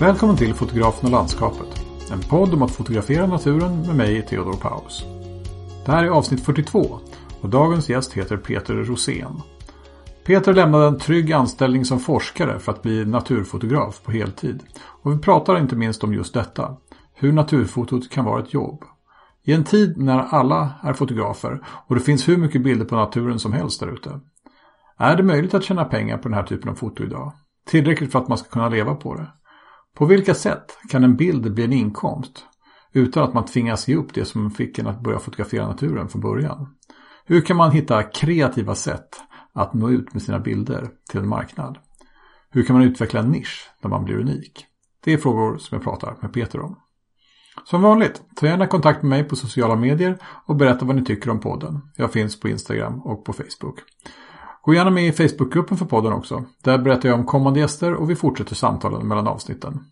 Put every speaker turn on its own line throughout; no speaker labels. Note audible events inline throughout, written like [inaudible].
Välkommen till Fotografen och landskapet. En podd om att fotografera naturen med mig, Theodor Paus. Det här är avsnitt 42 och dagens gäst heter Peter Rosén. Peter lämnade en trygg anställning som forskare för att bli naturfotograf på heltid. Och vi pratar inte minst om just detta. Hur naturfotot kan vara ett jobb. I en tid när alla är fotografer och det finns hur mycket bilder på naturen som helst där ute. Är det möjligt att tjäna pengar på den här typen av foto idag? Tillräckligt för att man ska kunna leva på det? På vilka sätt kan en bild bli en inkomst utan att man tvingas ge upp det som fick en att börja fotografera naturen från början? Hur kan man hitta kreativa sätt att nå ut med sina bilder till en marknad? Hur kan man utveckla en nisch där man blir unik? Det är frågor som jag pratar med Peter om. Som vanligt, ta gärna kontakt med mig på sociala medier och berätta vad ni tycker om podden. Jag finns på Instagram och på Facebook. Gå gärna med i Facebookgruppen för podden också. Där berättar jag om kommande gäster och vi fortsätter samtalen mellan avsnitten.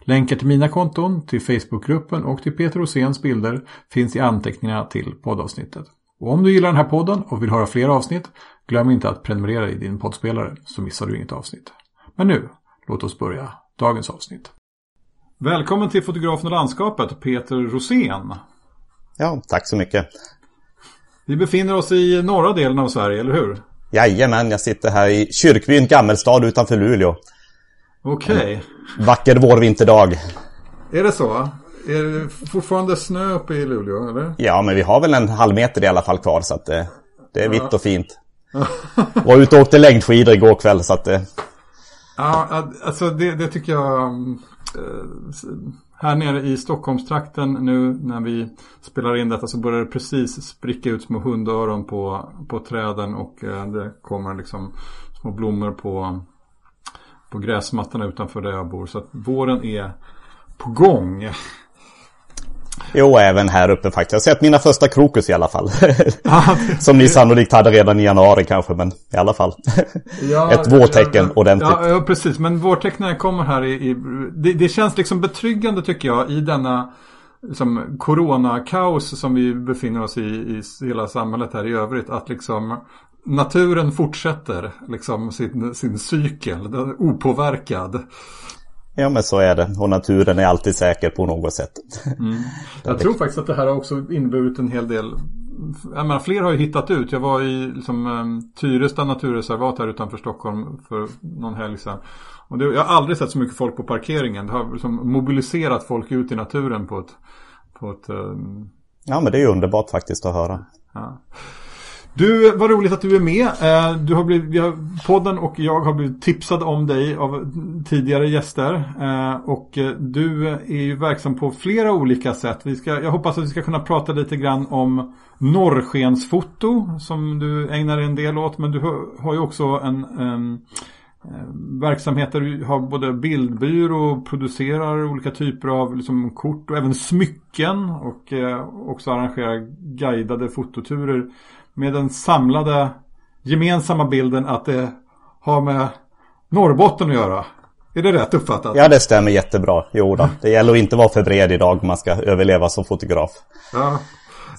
Länkar till mina konton, till Facebookgruppen och till Peter Roséns bilder finns i anteckningarna till poddavsnittet. Och om du gillar den här podden och vill höra fler avsnitt, glöm inte att prenumerera i din poddspelare så missar du inget avsnitt. Men nu, låt oss börja dagens avsnitt. Välkommen till Fotografen och landskapet, Peter Rosén.
Ja, tack så mycket.
Vi befinner oss i norra delen av Sverige, eller hur?
Jajamän, jag sitter här i kyrkbyn Gammelstad utanför Luleå.
Okej. Okay.
Vacker vårvinterdag.
Är det så? Är det fortfarande snö uppe i Luleå, eller?
Ja, men vi har väl en halv meter i alla fall kvar, så att det, det är ja. vitt och fint. [laughs] Var ute och åkte längdskidor igår kväll, så att det...
Ja, alltså det, det tycker jag... Här nere i Stockholmstrakten nu när vi spelar in detta så börjar det precis spricka ut små hundöron på, på träden och eh, det kommer liksom små blommor på, på gräsmattorna utanför där jag bor. Så att våren är på gång.
Jo, även här uppe faktiskt. Jag har sett mina första krokus i alla fall. [laughs] Som ni sannolikt hade redan i januari kanske, men i alla fall. Ja, [laughs] Ett vårtecken ja, ordentligt.
Ja, ja, precis. Men vårtecknen kommer här i... i det, det, känns liksom betryggande tycker jag i denna liksom, coronakaos som vi befinner oss i i hela samhället här i övrigt. Att liksom naturen fortsätter liksom sin, sin cykel, den opåverkad.
Ja men så är det och naturen är alltid säker på något sätt.
Mm. [laughs] Jag tror faktiskt att det här har också inneburit en hel del jag menar, fler har ju hittat ut. Jag var i liksom, um, Tyresta naturreservat här utanför Stockholm för någon helg sedan. Och det, jag har aldrig sett så mycket folk på parkeringen. Det har liksom mobiliserat folk ut i naturen på ett... På ett um...
Ja men det är ju underbart faktiskt att höra. Ja.
Du, vad roligt att du är med. Eh, du har blivit, vi har, podden och jag har blivit tipsad om dig av tidigare gäster. Eh, och eh, du är ju verksam på flera olika sätt. Vi ska, jag hoppas att vi ska kunna prata lite grann om norrskensfoto som du ägnar en del åt. Men du har ju också en, en verksamhet där du har både bildbyrå, och producerar olika typer av liksom, kort och även smycken och också arrangerar guidade fototurer med den samlade gemensamma bilden att det har med Norrbotten att göra. Är det rätt uppfattat?
Ja, det stämmer jättebra. Jo då. Det gäller att inte vara för bred idag om man ska överleva som fotograf. Ja.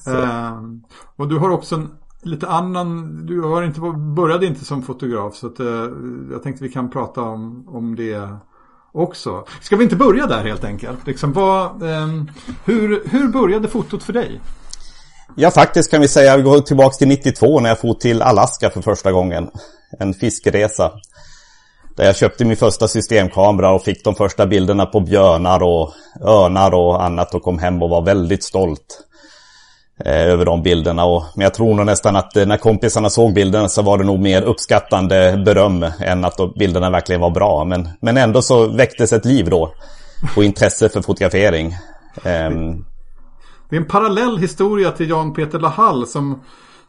Eh, och du har också en lite annan, du har inte, började inte som fotograf så att, eh, jag tänkte vi kan prata om, om det också. Ska vi inte börja där helt enkelt? Liksom, vad, eh, hur, hur började fotot för dig?
Ja, faktiskt kan vi säga, vi går tillbaka till 92 när jag for till Alaska för första gången. En fiskeresa. Där jag köpte min första systemkamera och fick de första bilderna på björnar och örnar och annat och kom hem och var väldigt stolt eh, över de bilderna. Och, men jag tror nog nästan att eh, när kompisarna såg bilderna så var det nog mer uppskattande beröm än att bilderna verkligen var bra. Men, men ändå så väcktes ett liv då och intresse för fotografering. Um,
det är en parallell historia till Jan Peter Lahall som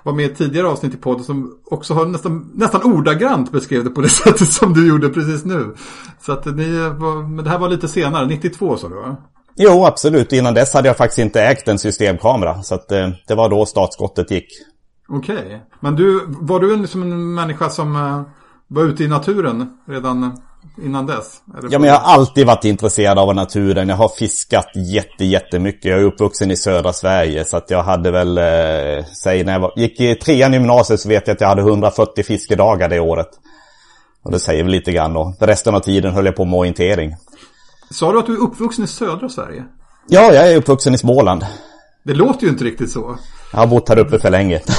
var med i tidigare avsnitt i podden som också har nästan, nästan ordagrant beskrev det på det [laughs] sättet som du gjorde precis nu. Så att ni var, men det här var lite senare, 92 sa du va?
Jo, absolut. Innan dess hade jag faktiskt inte ägt en systemkamera. Så att eh, det var då startskottet gick.
Okej. Okay. Men du, var du liksom en människa som eh, var ute i naturen redan innan dess?
Ja, men jag har alltid varit intresserad av naturen. Jag har fiskat jätte, jättemycket. Jag är uppvuxen i södra Sverige. Så att jag hade väl, eh, säg när jag var, gick i trean gymnasiet så vet jag att jag hade 140 fiskedagar det året. Och det säger väl lite grann. Och resten av tiden höll jag på med orientering.
Sa du att du är uppvuxen i södra Sverige?
Ja, jag är uppvuxen i Småland.
Det låter ju inte riktigt så.
Jag har bott här uppe för länge. [laughs]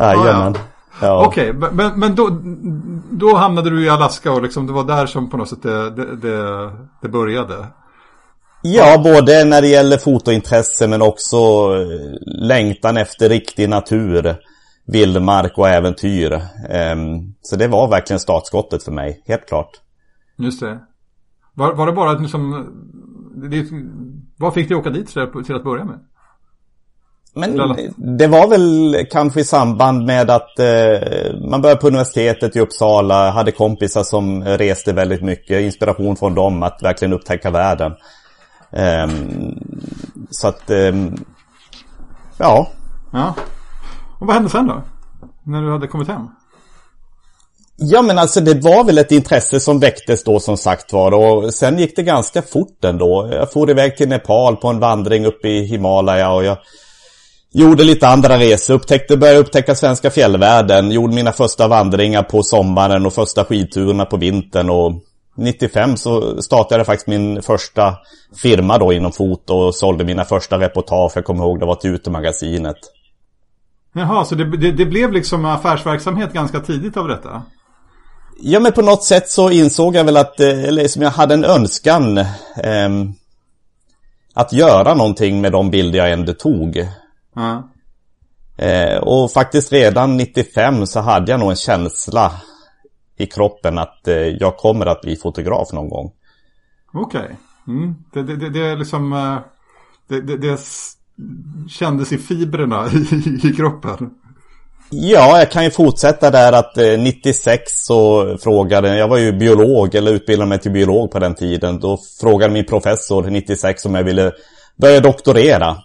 Jajamän.
Ja. Okej, okay, men, men då, då hamnade du i Alaska och liksom, det var där som på något sätt det, det, det, det började?
Ja, både när det gäller fotointresse men också eh, längtan efter riktig natur, vildmark och äventyr. Ehm, så det var verkligen startskottet för mig, helt klart.
Just det. Var, var det bara liksom, det, vad fick dig åka dit till att börja med?
Men det var väl kanske i samband med att eh, man började på universitetet i Uppsala, hade kompisar som reste väldigt mycket, inspiration från dem att verkligen upptäcka världen. Eh, så att, eh, ja.
Ja. Och vad hände sen då? När du hade kommit hem?
Ja men alltså det var väl ett intresse som väcktes då som sagt var och sen gick det ganska fort ändå. Jag for iväg till Nepal på en vandring upp i Himalaya och jag Gjorde lite andra resor, upptäckte, började upptäcka svenska fjällvärlden, gjorde mina första vandringar på sommaren och första skidturerna på vintern och 95 så startade jag faktiskt min första firma då inom foto och sålde mina första reportage, jag kommer ihåg det var till Utemagasinet.
Jaha, så det, det, det, blev liksom affärsverksamhet ganska tidigt av detta?
Ja, men på något sätt så insåg jag väl att, eh, eller som jag hade en önskan eh, att göra någonting med de bilder jag ändå tog. Mm. Eh, och faktiskt redan 95 så hade jag nog en känsla i kroppen att eh, jag kommer att bli fotograf någon gång.
Okej. Okay. Mm. Det, det, det, det, är liksom... Eh, det, det, det kändes i fibrerna [laughs] i, i kroppen.
Ja, jag kan ju fortsätta där att eh, 96 så frågade, jag var ju biolog eller utbildade mig till biolog på den tiden. Då frågade min professor 96 om jag ville börja doktorera.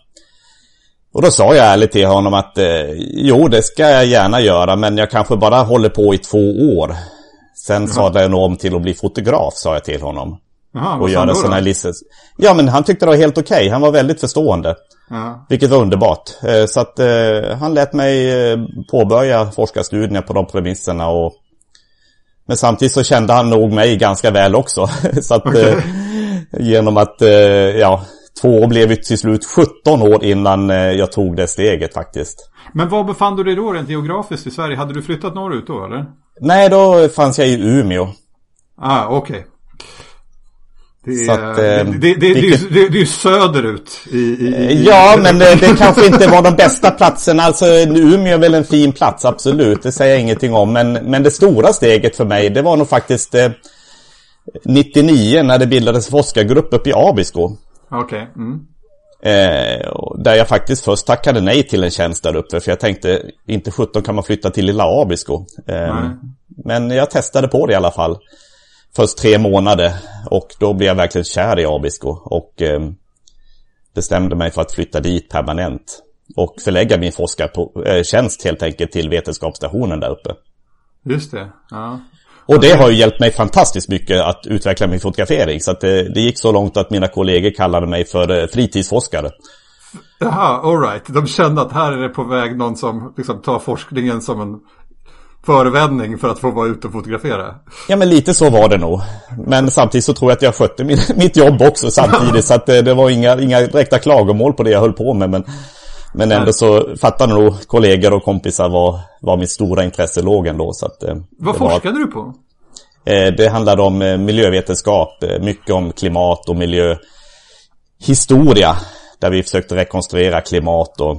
Och då sa jag ärligt till honom att eh, jo, det ska jag gärna göra, men jag kanske bara håller på i två år. Sen Jaha. sadlade jag nog om till att bli fotograf, sa jag till honom.
Jaha, och göra sådana
listor. Ja, men han tyckte det var helt okej. Okay. Han var väldigt förstående. Jaha. Vilket var underbart. Eh, så att eh, han lät mig eh, påbörja forskarstudierna på de premisserna och men samtidigt så kände han nog mig ganska väl också. [laughs] så att okay. eh, genom att, eh, ja, Två blev ju till slut 17 år innan eh, jag tog det steget faktiskt.
Men var befann du dig då rent geografiskt i Sverige? Hade du flyttat norrut då eller?
Nej, då fanns jag i Umeå.
Ah, okej. Okay. Det, att, eh, det, det, det, är ju söderut. I, i,
i, ja, men det, det kanske inte var de bästa platserna. Alltså Umeå är väl en fin plats, absolut. Det säger jag ingenting om. Men, men det stora steget för mig, det var nog faktiskt eh, 99 när det bildades forskargrupp uppe i Abisko.
Okej. Okay. Mm.
Eh, där jag faktiskt först tackade nej till en tjänst där uppe. För jag tänkte, inte 17 kan man flytta till lilla Abisko. Eh, men jag testade på det i alla fall. Först tre månader. Och då blev jag verkligen kär i Abisko. Och eh, bestämde mig för att flytta dit permanent. Och förlägga min forskartjänst helt enkelt till vetenskapsstationen där uppe.
Just det, ja.
Och det har ju hjälpt mig fantastiskt mycket att utveckla min fotografering. Så att det, det gick så långt att mina kollegor kallade mig för eh, fritidsforskare.
Jaha, alright. De kände att här är det på väg någon som liksom tar forskningen som en förevändning för att få vara ute och fotografera.
Ja men lite så var det nog. Men samtidigt så tror jag att jag skötte min, [laughs] mitt jobb också samtidigt. [laughs] så att det, det, var inga, inga direkta klagomål på det jag höll på med. Men, men ändå så fattade nog kollegor och kompisar var, var mitt stora intresse låg ändå. Så att,
eh, Vad forskade var, du på?
Eh, det handlade om eh, miljövetenskap, mycket om klimat och miljöhistoria. Där vi försökte rekonstruera klimat och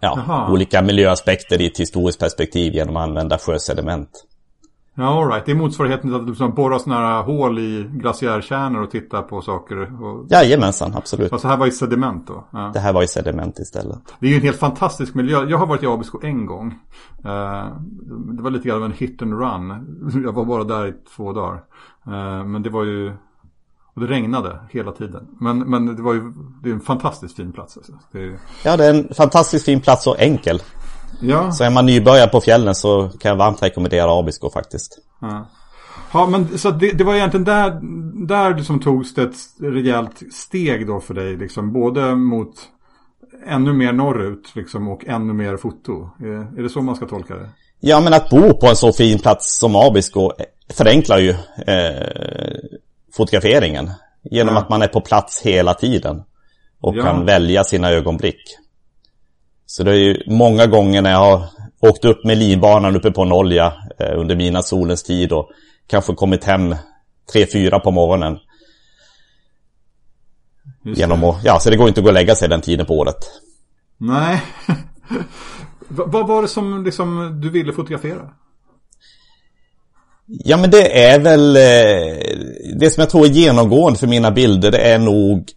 ja, olika miljöaspekter i ett historiskt perspektiv genom att använda sjösediment.
Ja, all right. Det är motsvarigheten till att liksom borra sådana här hål i glaciärkärnor och titta på saker. Och...
Jajamensan, absolut.
Alltså här var i sediment då?
Ja. Det här var i sediment istället.
Det är ju en helt fantastisk miljö. Jag har varit i Abisko en gång. Uh, det var lite grann av en hit and run. [laughs] Jag var bara där i två dagar. Uh, men det var ju... Och det regnade hela tiden. Men, men det var ju det är en fantastiskt fin plats. Alltså. Det är...
Ja, det är en fantastiskt fin plats och enkel.
Ja.
Så är man nybörjare på fjällen så kan jag varmt rekommendera Abisko faktiskt.
Ja. Ja, men så det, det var egentligen där, där som togs det ett rejält steg då för dig. Liksom, både mot ännu mer norrut liksom, och ännu mer foto. Är, är det så man ska tolka det?
Ja, men att bo på en så fin plats som Abisko förenklar ju eh, fotograferingen. Genom ja. att man är på plats hela tiden. Och ja. kan välja sina ögonblick. Så det är ju många gånger när jag har åkt upp med linbanan uppe på Nolja eh, under mina solens tid och kanske kommit hem 3-4 på morgonen. Genom att, ja, så det går inte att gå och lägga sig den tiden på året.
Nej. [laughs] Vad var det som liksom, du ville fotografera?
Ja men det är väl eh, Det som jag tror är genomgående för mina bilder det är nog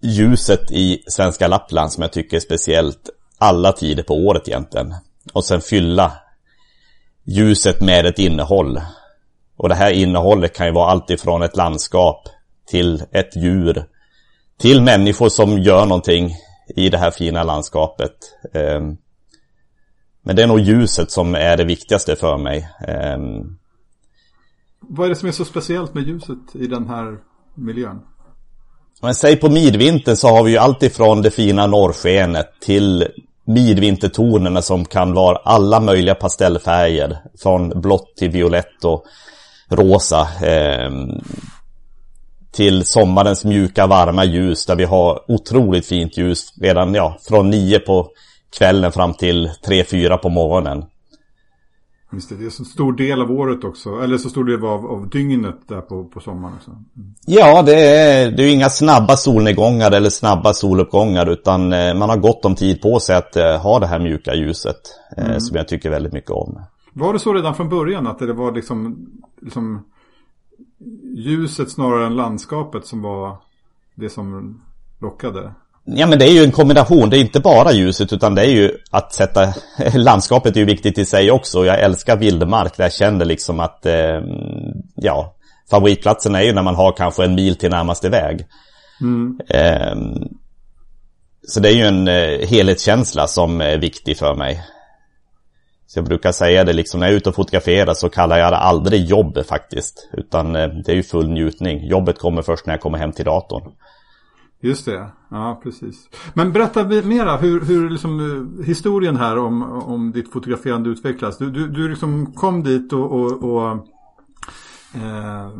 Ljuset i svenska Lappland som jag tycker är speciellt Alla tider på året egentligen Och sen fylla Ljuset med ett innehåll Och det här innehållet kan ju vara allt ifrån ett landskap Till ett djur Till människor som gör någonting I det här fina landskapet ehm, men det är nog ljuset som är det viktigaste för mig. Ehm,
Vad är det som är så speciellt med ljuset i den här miljön?
Men säg på midvintern så har vi ju alltifrån det fina norrskenet till midvintertonerna som kan vara alla möjliga pastellfärger. Från blått till violett och rosa. Eh, till sommarens mjuka varma ljus där vi har otroligt fint ljus redan ja, från nio på kvällen fram till 3-4 på morgonen.
Just det, det är så stor del av året också, eller så stor del av, av dygnet där på, på sommaren också. Mm.
Ja, det är, det är inga snabba solnedgångar eller snabba soluppgångar utan eh, man har gott om tid på sig att eh, ha det här mjuka ljuset eh, mm. som jag tycker väldigt mycket om.
Var det så redan från början att det var liksom, liksom ljuset snarare än landskapet som var det som lockade?
Ja men det är ju en kombination, det är inte bara ljuset utan det är ju att sätta [laughs] Landskapet är ju viktigt i sig också, jag älskar vildmark där jag känner liksom att eh, Ja Favoritplatsen är ju när man har kanske en mil till närmaste väg mm. eh, Så det är ju en eh, helhetskänsla som är viktig för mig så jag brukar säga det liksom när jag är ute och fotograferar så kallar jag det aldrig jobb faktiskt. Utan eh, det är ju full njutning. Jobbet kommer först när jag kommer hem till datorn.
Just det, ja precis. Men berätta mera hur, hur liksom, eh, historien här om, om ditt fotograferande utvecklas. Du, du, du liksom kom dit och, och, och eh,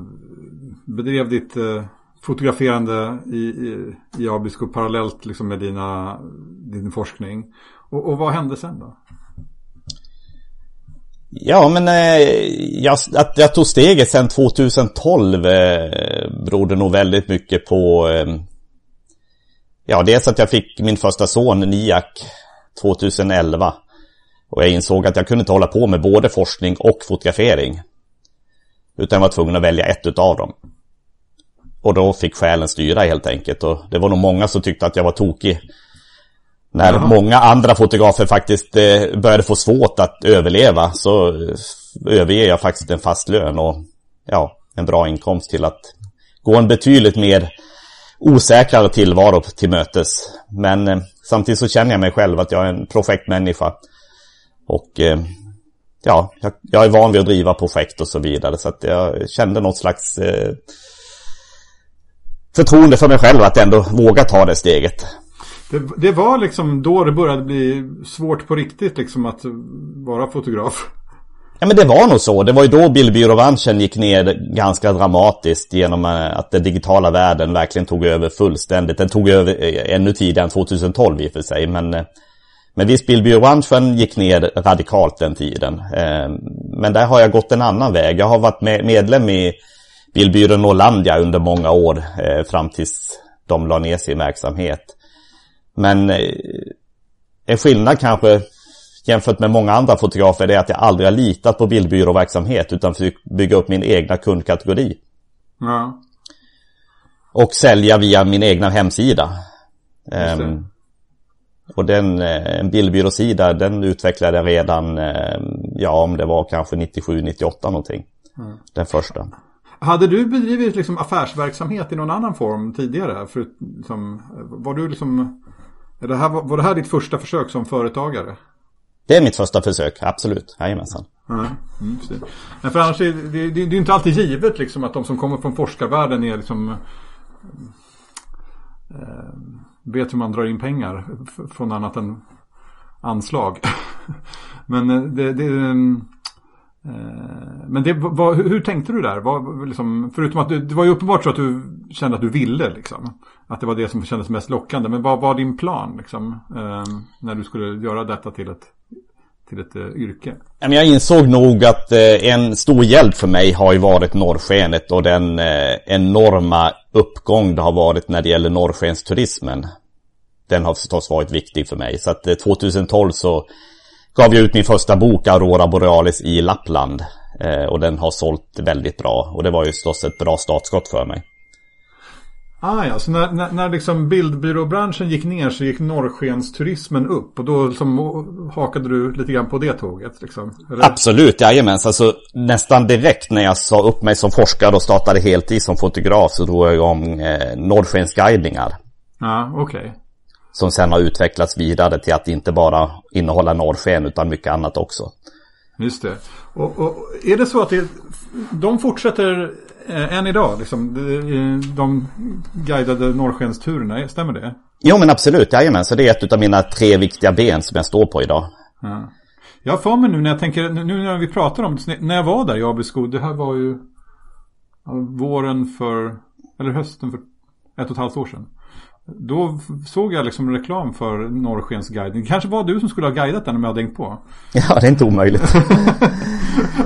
bedrev ditt eh, fotograferande i, i, i Abisko parallellt liksom med dina, din forskning. Och, och vad hände sen då?
Ja, men eh, jag, att jag tog steget sen 2012 eh, berodde nog väldigt mycket på eh, Ja, dels att jag fick min första son Niak 2011. Och jag insåg att jag kunde inte hålla på med både forskning och fotografering. Utan jag var tvungen att välja ett utav dem. Och då fick själen styra helt enkelt. Och det var nog många som tyckte att jag var tokig. När Jaha. många andra fotografer faktiskt eh, började få svårt att överleva så överger jag faktiskt en fast lön och ja, en bra inkomst till att gå en betydligt mer osäkrare tillvaro till mötes. Men eh, samtidigt så känner jag mig själv att jag är en projektmänniska. Och eh, ja, jag, jag, är van vid att driva projekt och så vidare. Så att jag kände något slags eh, förtroende för mig själv att ändå våga ta det steget.
Det, det, var liksom då det började bli svårt på riktigt liksom att vara fotograf.
Ja men det var nog så. Det var ju då bildbyråbranschen gick ner ganska dramatiskt genom eh, att den digitala världen verkligen tog över fullständigt. Den tog över eh, ännu tidigare än 2012 i och för sig. Men, eh, men visst, bildbyråbranschen gick ner radikalt den tiden. Men där har jag gått en annan väg. Jag har varit medlem i Bilbyrån Norlandia under många år fram tills de la ner sin verksamhet. Men en skillnad kanske jämfört med många andra fotografer är att jag aldrig har litat på bildbyråverksamhet utan försökt bygga upp min egna kundkategori. Ja. Och sälja via min egna hemsida. Um, och den, eh, en bildbyråsida, den utvecklade jag redan, ehm, ja om det var kanske 97-98 någonting. Mm. Den första.
Hade du bedrivit liksom affärsverksamhet i någon annan form tidigare? För, som, var du liksom, det här, var det här ditt första försök som företagare?
Det är mitt första försök, absolut. Jajamensan.
Mm, Men för annars är det, det, det är inte alltid givet liksom att de som kommer från forskarvärlden är liksom eh, vet hur man drar in pengar från annat än anslag. [laughs] Men eh, det, det Eh, men det, vad, hur tänkte du där? Vad, liksom, förutom att du, det var ju uppenbart så att du kände att du ville. Liksom, att det var det som kändes mest lockande. Men vad var din plan liksom, ehm, när du skulle göra detta till ett, till ett eh, yrke?
Jag insåg nog att eh, en stor hjälp för mig har ju varit norrskenet och den enorma uppgång det har varit när det gäller norrskensturismen. Den har förstås varit viktig för mig. Så att 2012 så gav jag ut min första bok Aurora Borealis i Lappland. Eh, och den har sålt väldigt bra. Och det var ju förstås ett bra startskott för mig.
Ah, ja, så när, när, när liksom bildbyråbranschen gick ner så gick norrskensturismen upp och då liksom hakade du lite grann på det tåget? Liksom,
Absolut, jajamens. Alltså, nästan direkt när jag sa upp mig som forskare och startade heltid som fotograf så drog jag igång eh, norrskensguidningar.
Ja, okej. Okay.
Som sen har utvecklats vidare till att inte bara innehålla norrsken utan mycket annat också.
Just det. Och, och är det så att det, de fortsätter eh, än idag? Liksom, de, de guidade norrskensturerna, stämmer det?
Jo men absolut, jajamän. Så det är ett av mina tre viktiga ben som jag står på idag.
Ja. Jag för mig nu när jag tänker, nu när vi pratar om det, när jag var där i Abisko, det här var ju våren för, eller hösten för ett och ett halvt år sedan. Då såg jag liksom reklam för Norrskens guidning. Det kanske var du som skulle ha guidat den om jag hade tänkt på. [laughs]
Ja, det är inte omöjligt. [laughs]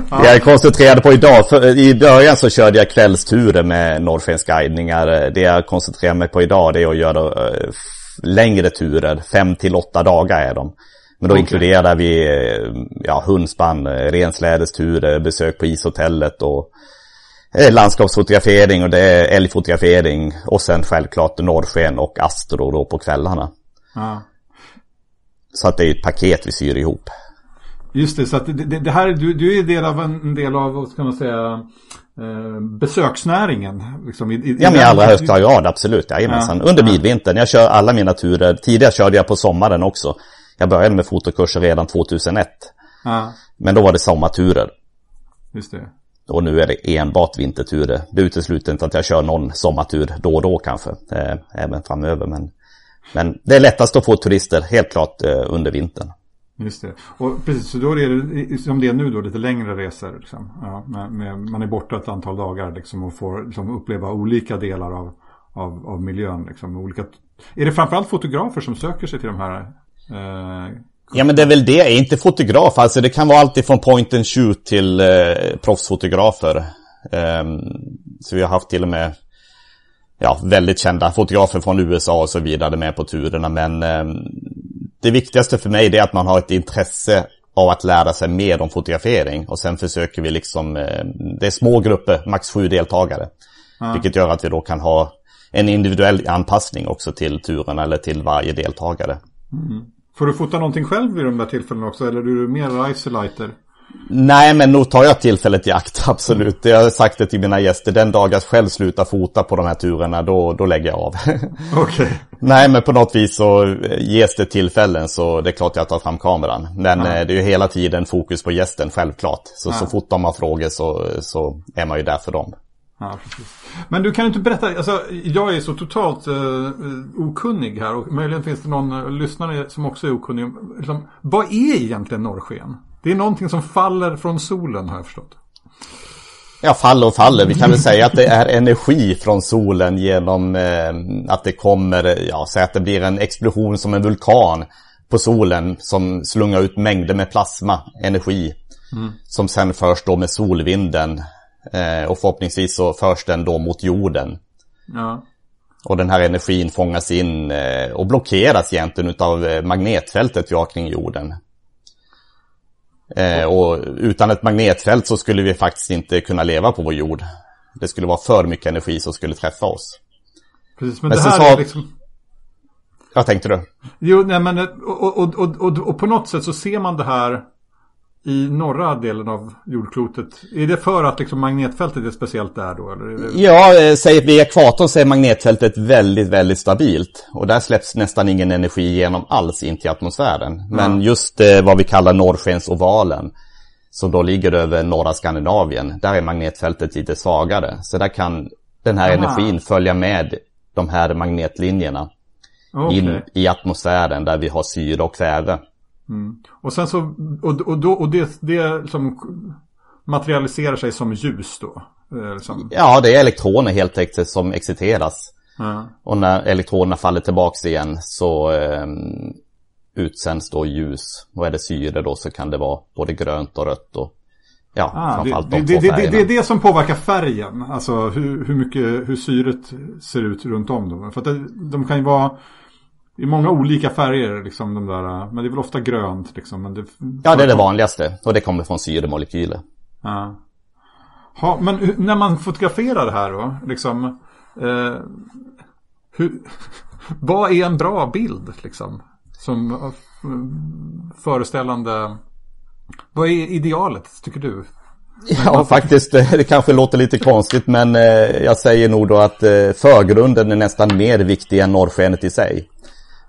ja. Jag koncentrerade på idag. För I början så körde jag kvällsturer med Norrskens guidningar. Det jag koncentrerar mig på idag det är att göra uh, längre turer. Fem till åtta dagar är de. Men då okay. inkluderar vi ja, hundspann, renslädesturer, besök på ishotellet och Eh, landskapsfotografering och det är älgfotografering och sen självklart norrsken och astro då på kvällarna. Ja. Så att det är ett paket vi syr ihop.
Just det, så att det, det här, du, du är del av en, en, del av, vad ska man säga, eh, besöksnäringen. Liksom, i, i,
ja, men i allra högsta grad, absolut. Jajamensan. Ja, Under midvintern. Jag kör alla mina turer. Tidigare körde jag på sommaren också. Jag började med fotokurser redan 2001. Ja. Men då var det sommarturer.
Just det.
Och nu är det enbart vinterturer. Det utesluter inte att jag kör någon sommartur då och då kanske. Eh, även framöver. Men, men det är lättast att få turister helt klart eh, under vintern.
Just det. Och precis, så då är det som det är nu då lite längre resor. Liksom. Ja, med, med, man är borta ett antal dagar liksom, och får liksom, uppleva olika delar av, av, av miljön. Liksom, olika... Är det framförallt fotografer som söker sig till de här eh,
Ja men det är väl det, jag är inte fotograf. Alltså det kan vara allt från point and shoot till eh, proffsfotografer. Um, så vi har haft till och med ja, väldigt kända fotografer från USA och så vidare med på turerna. Men um, det viktigaste för mig är att man har ett intresse av att lära sig mer om fotografering. Och sen försöker vi liksom, eh, det är små grupper, max sju deltagare. Mm. Vilket gör att vi då kan ha en individuell anpassning också till turerna eller till varje deltagare.
Mm. Får du fota någonting själv vid de där tillfällena också? Eller är du mer isolater?
Nej, men nog tar jag tillfället i akt, [laughs] absolut. Jag har sagt det till mina gäster. Den dag jag själv slutar fota på de här turerna, då, då lägger jag av. [laughs]
Okay.
Nej, men på något vis så ges det tillfällen så det är klart jag tar fram kameran. Men ja. Eh, det är ju hela tiden fokus på gästen, självklart. Så, ja. så fort de har frågor så, så är man ju där för dem.
Ja, Men du kan inte berätta, alltså, jag är så totalt uh, okunnig här och möjligen finns det någon uh, lyssnare som också är okunnig. Liksom, vad är egentligen norrsken? Det är någonting som faller från solen har jag förstått.
Ja, faller och faller. Vi kan väl säga att det är energi från solen genom eh, att det kommer, ja, säg att det blir en explosion som en vulkan på solen som slungar ut mängder med plasma, energi. Mm. Som sen förs då med solvinden Eh, och förhoppningsvis så förs den då mot jorden. Ja. Och den här energin fångas in eh, och blockeras egentligen av eh, magnetfältet vi har kring jorden. Eh, och utan ett magnetfält så skulle vi faktiskt inte kunna leva på vår jord. Det skulle vara för mycket energi som skulle träffa oss.
Precis, men, men det här så, är liksom...
Vad tänkte du?
Jo, nej men och, och, och, och, på något sätt så ser man det här i norra delen av jordklotet. Är det för att liksom magnetfältet är speciellt där då? Det...
Ja, eh, säg vid ekvatorn så är magnetfältet väldigt, väldigt stabilt. Och där släpps nästan ingen energi igenom alls in till atmosfären. Men ja. just eh, vad vi kallar norrskensovalen, som då ligger över norra Skandinavien, där är magnetfältet lite svagare. Så där kan den här Aha. energin följa med de här magnetlinjerna okay. in i atmosfären där vi har syre och kväve.
Mm. Och sen så, och, och, då, och det, det som materialiserar sig som ljus då? Eh, liksom.
Ja, det är elektroner helt enkelt som exciteras.
Ja.
Och när elektronerna faller tillbaks igen så eh, utsänds då ljus. Och är det syre då så kan det vara både grönt och rött och ja,
Ah,
framförallt
det,
de
det,
två
det, det, det är det som påverkar färgen. Alltså hur, hur mycket hur syret ser ut runt om dem. För att det, de kan ju vara i många olika färger liksom de där. Men det är väl ofta grönt liksom. Men det,
Ja, det är det vanligaste. Och det kommer från syremolekyler.
Ja. Ha, men när man fotograferar det här då, liksom. Eh, hur, [laughs] vad är en bra bild liksom? Som eh, föreställande. Vad är idealet tycker du? [laughs]
Ja, faktiskt. eh, Det kanske låter lite konstigt, men eh, jag säger nog då att eh, förgrunden är nästan mer viktig än norrskenet i sig.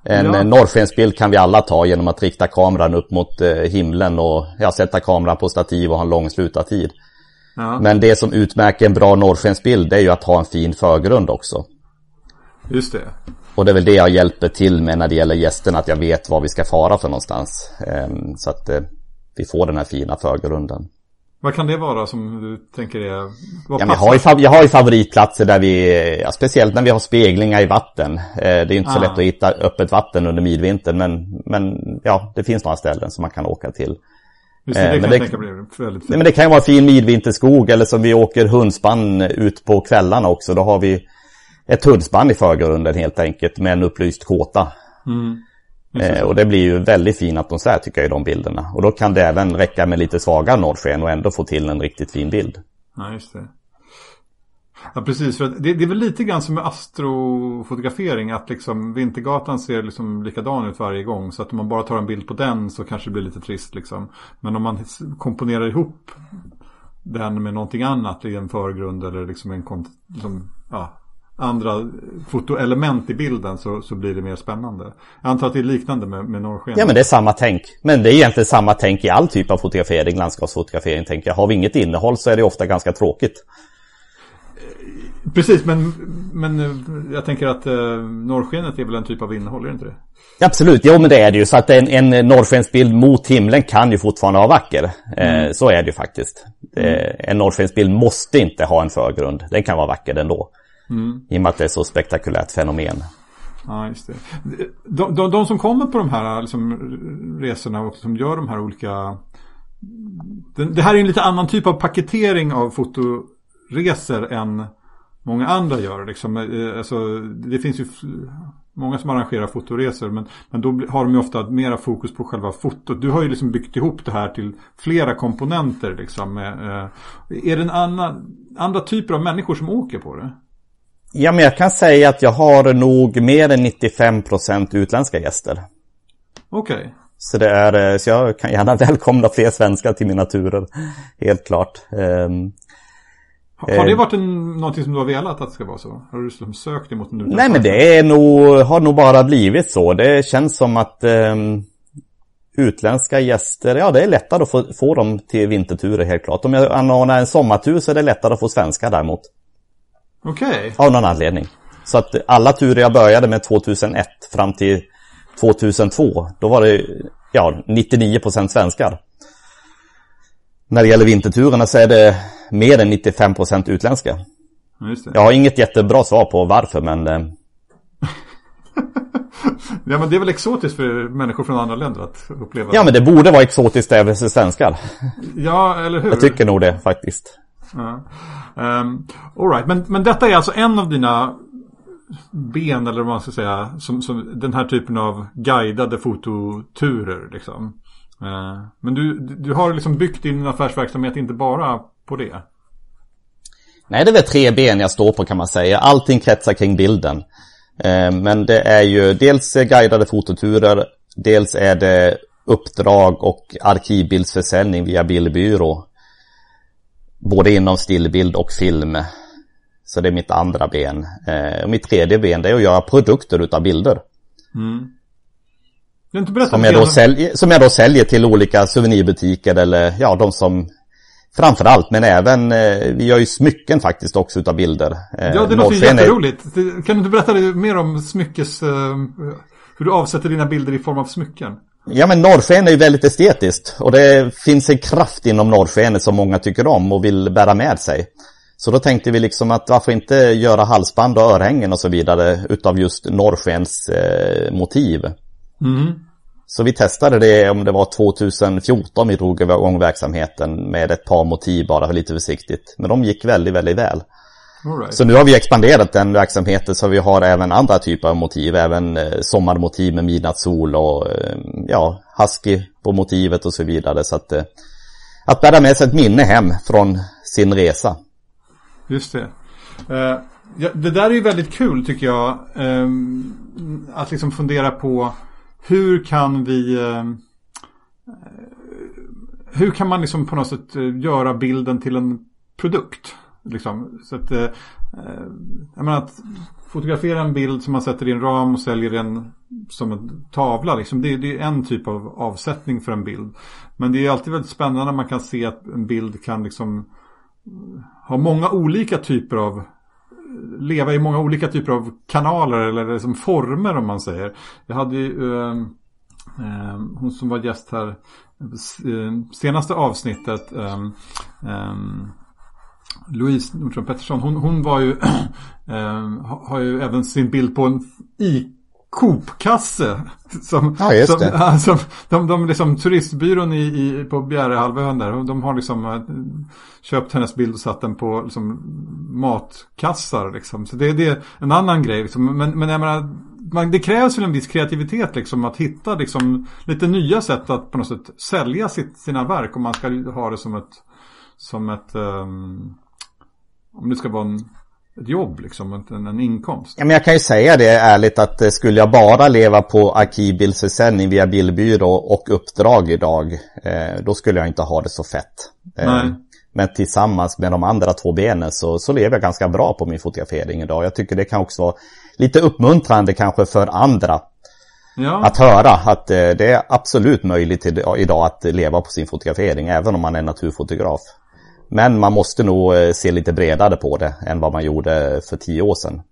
En
Ja.
ja. norrskensbild kan vi alla ta genom att rikta kameran upp mot eh, himlen och ja, sätta kameran på stativ och ha en lång slutartid.
Ja,
Men det som utmärker en bra norrskensbild är ju att ha en fin förgrund också.
just det.
Och det är väl det jag hjälper till med när det gäller gästerna, att jag vet var vi ska fara för någonstans. Ehm, Så att eh, vi får den här fina förgrunden.
Vad kan det vara som du tänker är...
Ja, jag, har ju, jag har ju favoritplatser där vi, ja, speciellt när vi har speglingar i vatten. Eh, det är ju inte så
Ah.
lätt att hitta öppet vatten under midvintern, men, men ja, det finns några ställen som man kan åka till.
Just det, det
eh,
kan
men det- Nej, men kan ju vara fin midvinterskog eller som vi åker hundspann ut på kvällarna också. Då har vi ett hundspann i förgrunden helt enkelt med en upplyst kåta.
Mm.
Eh, och det blir ju väldigt fin atmosfär tycker jag i de bilderna. Och då kan det även räcka med lite svagare norrsken och ändå få till en riktigt fin bild.
Ja, just det. Ja, precis. För det, det är väl lite grann som med astrofotografering. Att liksom Vintergatan ser liksom likadan ut varje gång. Så att om man bara tar en bild på den så kanske det blir lite trist liksom. Men om man komponerar ihop den med någonting annat i en förgrund eller liksom en liksom, ja, andra fotoelement i bilden så, så blir det mer spännande. Jag antar att det är liknande med, med norrsken.
Ja men det är samma tänk. Men det är egentligen samma tänk i all typ av fotografering, landskapsfotografering tänker jag. Har vi inget innehåll så är det ofta ganska tråkigt.
Precis, men, men eh, jag tänker att eh, norrskenet är väl en typ av innehåll, är det inte det?
Absolut, jo men det är det ju. Så att en, en norrskensbild mot himlen kan ju fortfarande vara vacker. Eh, så är det ju faktiskt. Eh, en norrskensbild måste inte ha en förgrund. Den kan vara vacker ändå. I och med att det är så spektakulärt fenomen.
Ja, just det. De, de, de som kommer på de här liksom, resorna och som gör de här olika... Det, det här är en lite annan typ av paketering av fotoresor än många andra gör. Liksom. Eh, alltså, det finns ju många som arrangerar fotoresor men, men då har de ju ofta mera fokus på själva fotot. Du har ju liksom byggt ihop det här till flera komponenter. Liksom. Eh, eh, är det en annan, andra typer av människor som åker på det?
Ja men jag kan säga att jag har nog mer än 95% utländska gäster.
Okej.
Så det är, eh, så jag kan gärna [laughs] välkomna fler svenskar till mina turer. Helt klart. Ehm,
Har det
Eh.
varit en, någonting som du har velat att det ska vara så? Har du liksom sökt emot en utländsk
Nej men det är nog, har nog bara blivit så. Det känns som att ehm, utländska gäster, ja det är lättare att få, få dem till vinterturer helt klart. Om jag anordnar en sommartur så är det lättare att få svenskar däremot.
Okej.
Av någon anledning. Så att alla turer jag började med 2001 fram till 2002, då var det ja, 99% svenskar. När det gäller vinterturerna så är det mer än 95% utländska. Jag har inget jättebra svar på varför men eh, [laughs]
Ja men det är väl exotiskt för människor från andra länder att uppleva.
Ja men det borde vara exotiskt även för svenskar.
Ja, eller hur?
Jag tycker nog det faktiskt.
Ja. Um, Alright, men, men detta är alltså en av dina ben eller vad man ska säga. Som, som den här typen av guidade fototurer liksom. Uh, men du, du har liksom byggt din affärsverksamhet inte bara på det.
Nej det är väl tre ben jag står på kan man säga. Allting kretsar kring bilden. Ehm, men det är ju dels guidade fototurer, dels är det uppdrag och arkivbildsförsäljning via bildbyrå. Både inom stillbild och film. Så det är mitt andra ben. Eh, Och mitt tredje ben det är att göra produkter utav bilder.
Berättat
Som jag, då säljer, som jag då säljer till olika souvenirbutiker eller ja, de som Framförallt, men även, eh, vi gör ju smycken faktiskt också utav bilder. Eh,
Ja, det låter ju
är-
jätteroligt. Det- Kan du inte berätta mer om smyckes... eh, hur du avsätter dina bilder i form av smycken?
Ja men norrsken är ju väldigt estetiskt och det finns en kraft inom norrskenet som många tycker om och vill bära med sig. Så då tänkte vi liksom att varför inte göra halsband och örhängen och så vidare utav just norrskens eh, motiv.
Mm.
Så vi testade det om det var 2014 vi drog igång verksamheten med ett par motiv bara lite försiktigt. Men de gick väldigt, väldigt väl.
Right.
Så nu har vi expanderat den verksamheten så vi har även andra typer av motiv, även eh, sommarmotiv med midnattssol och eh, ja, husky på motivet och så vidare. Så att, eh, att bära med sig ett minne hem från sin resa.
Just det. Uh, ja, det där är ju väldigt kul tycker jag. Um, att liksom fundera på hur kan vi uh, hur kan man liksom på något sätt göra bilden till en produkt? Liksom. Så att, eh, eh, jag menar att fotografera en bild som man sätter i en ram och säljer den som en tavla. Liksom. Det, det, är en typ av avsättning för en bild. Men det är alltid väldigt spännande när man kan se att en bild kan liksom ha många olika typer av leva i många olika typer av kanaler eller liksom former om man säger. Jag hade ju eh, eh, hon som var gäst här eh, eh, senaste avsnittet eh, eh, Louise Nordström Pettersson hon, hon var ju [clears throat] har ju även sin bild på en i Coop-kasse. [laughs] Som,
ja.
Som, [laughs] som, de, de liksom, turistbyrån i, i, på Bjärehalvön där, de har liksom äh, köpt hennes bild och satt den på liksom, matkassar. Liksom. Så det, det är en annan grej. Liksom. Men, men jag menar, man, det krävs väl en viss kreativitet liksom, att hitta liksom, lite nya sätt att på något sätt sälja sitt, sina verk om man ska ha det som ett, som ett um, om det ska vara en ett jobb liksom, en, en inkomst.
Ja, men jag kan ju säga det ärligt att eh, skulle jag bara leva på arkivbildsförsäljning via bildbyrå och uppdrag idag, eh, då skulle jag inte ha det så fett.
Eh,
men tillsammans med de andra två benen så, så lever jag ganska bra på min fotografering idag. Jag tycker det kan också vara lite uppmuntrande kanske för andra
ja.
att höra att eh, det är absolut möjligt idag att leva på sin fotografering, även om man är naturfotograf. Men man måste nog eh, se lite bredare på det än vad man gjorde för tio år sedan.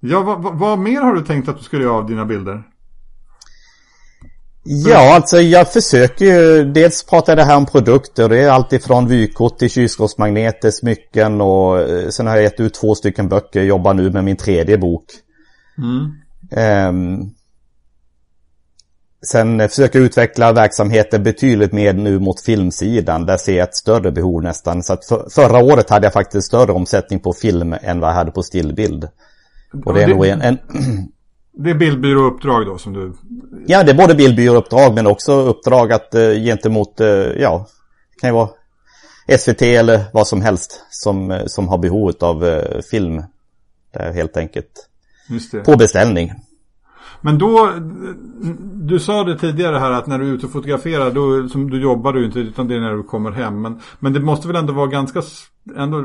Ja, vad, vad mer har du tänkt att du ska göra av dina bilder?
Ja, alltså jag försöker ju, dels prata det här om produkter, det är alltifrån vykort till kylskåpsmagneter, smycken och eh, sen har jag gett ut två stycken böcker, jobbar nu med min tredje bok.
Mm.
Um, Sen försöker utveckla verksamheten betydligt mer nu mot filmsidan. Där ser jag ett större behov nästan. Så att för, förra året hade jag faktiskt större omsättning på film än vad jag hade på stillbild. Och det är nog en... en
det är bildbyråuppdrag då som du...
Ja, det är både bildbyråuppdrag men också uppdrag att eh, gentemot, eh, ja, det kan ju vara SVT eller vad som helst som, eh, som har behov av eh, film. Det är helt enkelt på beställning.
Men då, du sa det tidigare här att när du är ute och fotograferar, då, som du jobbar du inte utan det är när du kommer hem. Men, men det måste väl ändå vara ganska, ändå,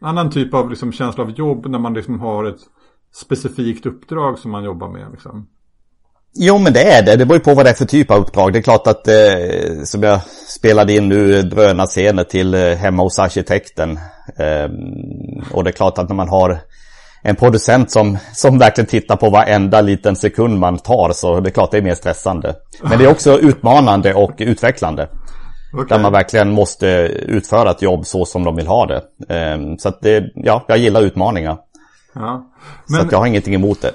annan typ av liksom känsla av jobb när man liksom har ett specifikt uppdrag som man jobbar med. Liksom.
Jo men det är det, det beror ju på vad det är för typ av uppdrag. Det är klart att eh, som jag spelade in nu drönarscener till eh, hemma hos arkitekten. Eh, och det är klart att när man har en producent som, som verkligen tittar på varenda liten sekund man tar så det är klart det är mer stressande. Men det är också utmanande och utvecklande. Okay. Där man verkligen måste utföra ett jobb så som de vill ha det. Ehm, så att det, ja, jag gillar utmaningar.
Ja.
Men, så att jag har ingenting emot det.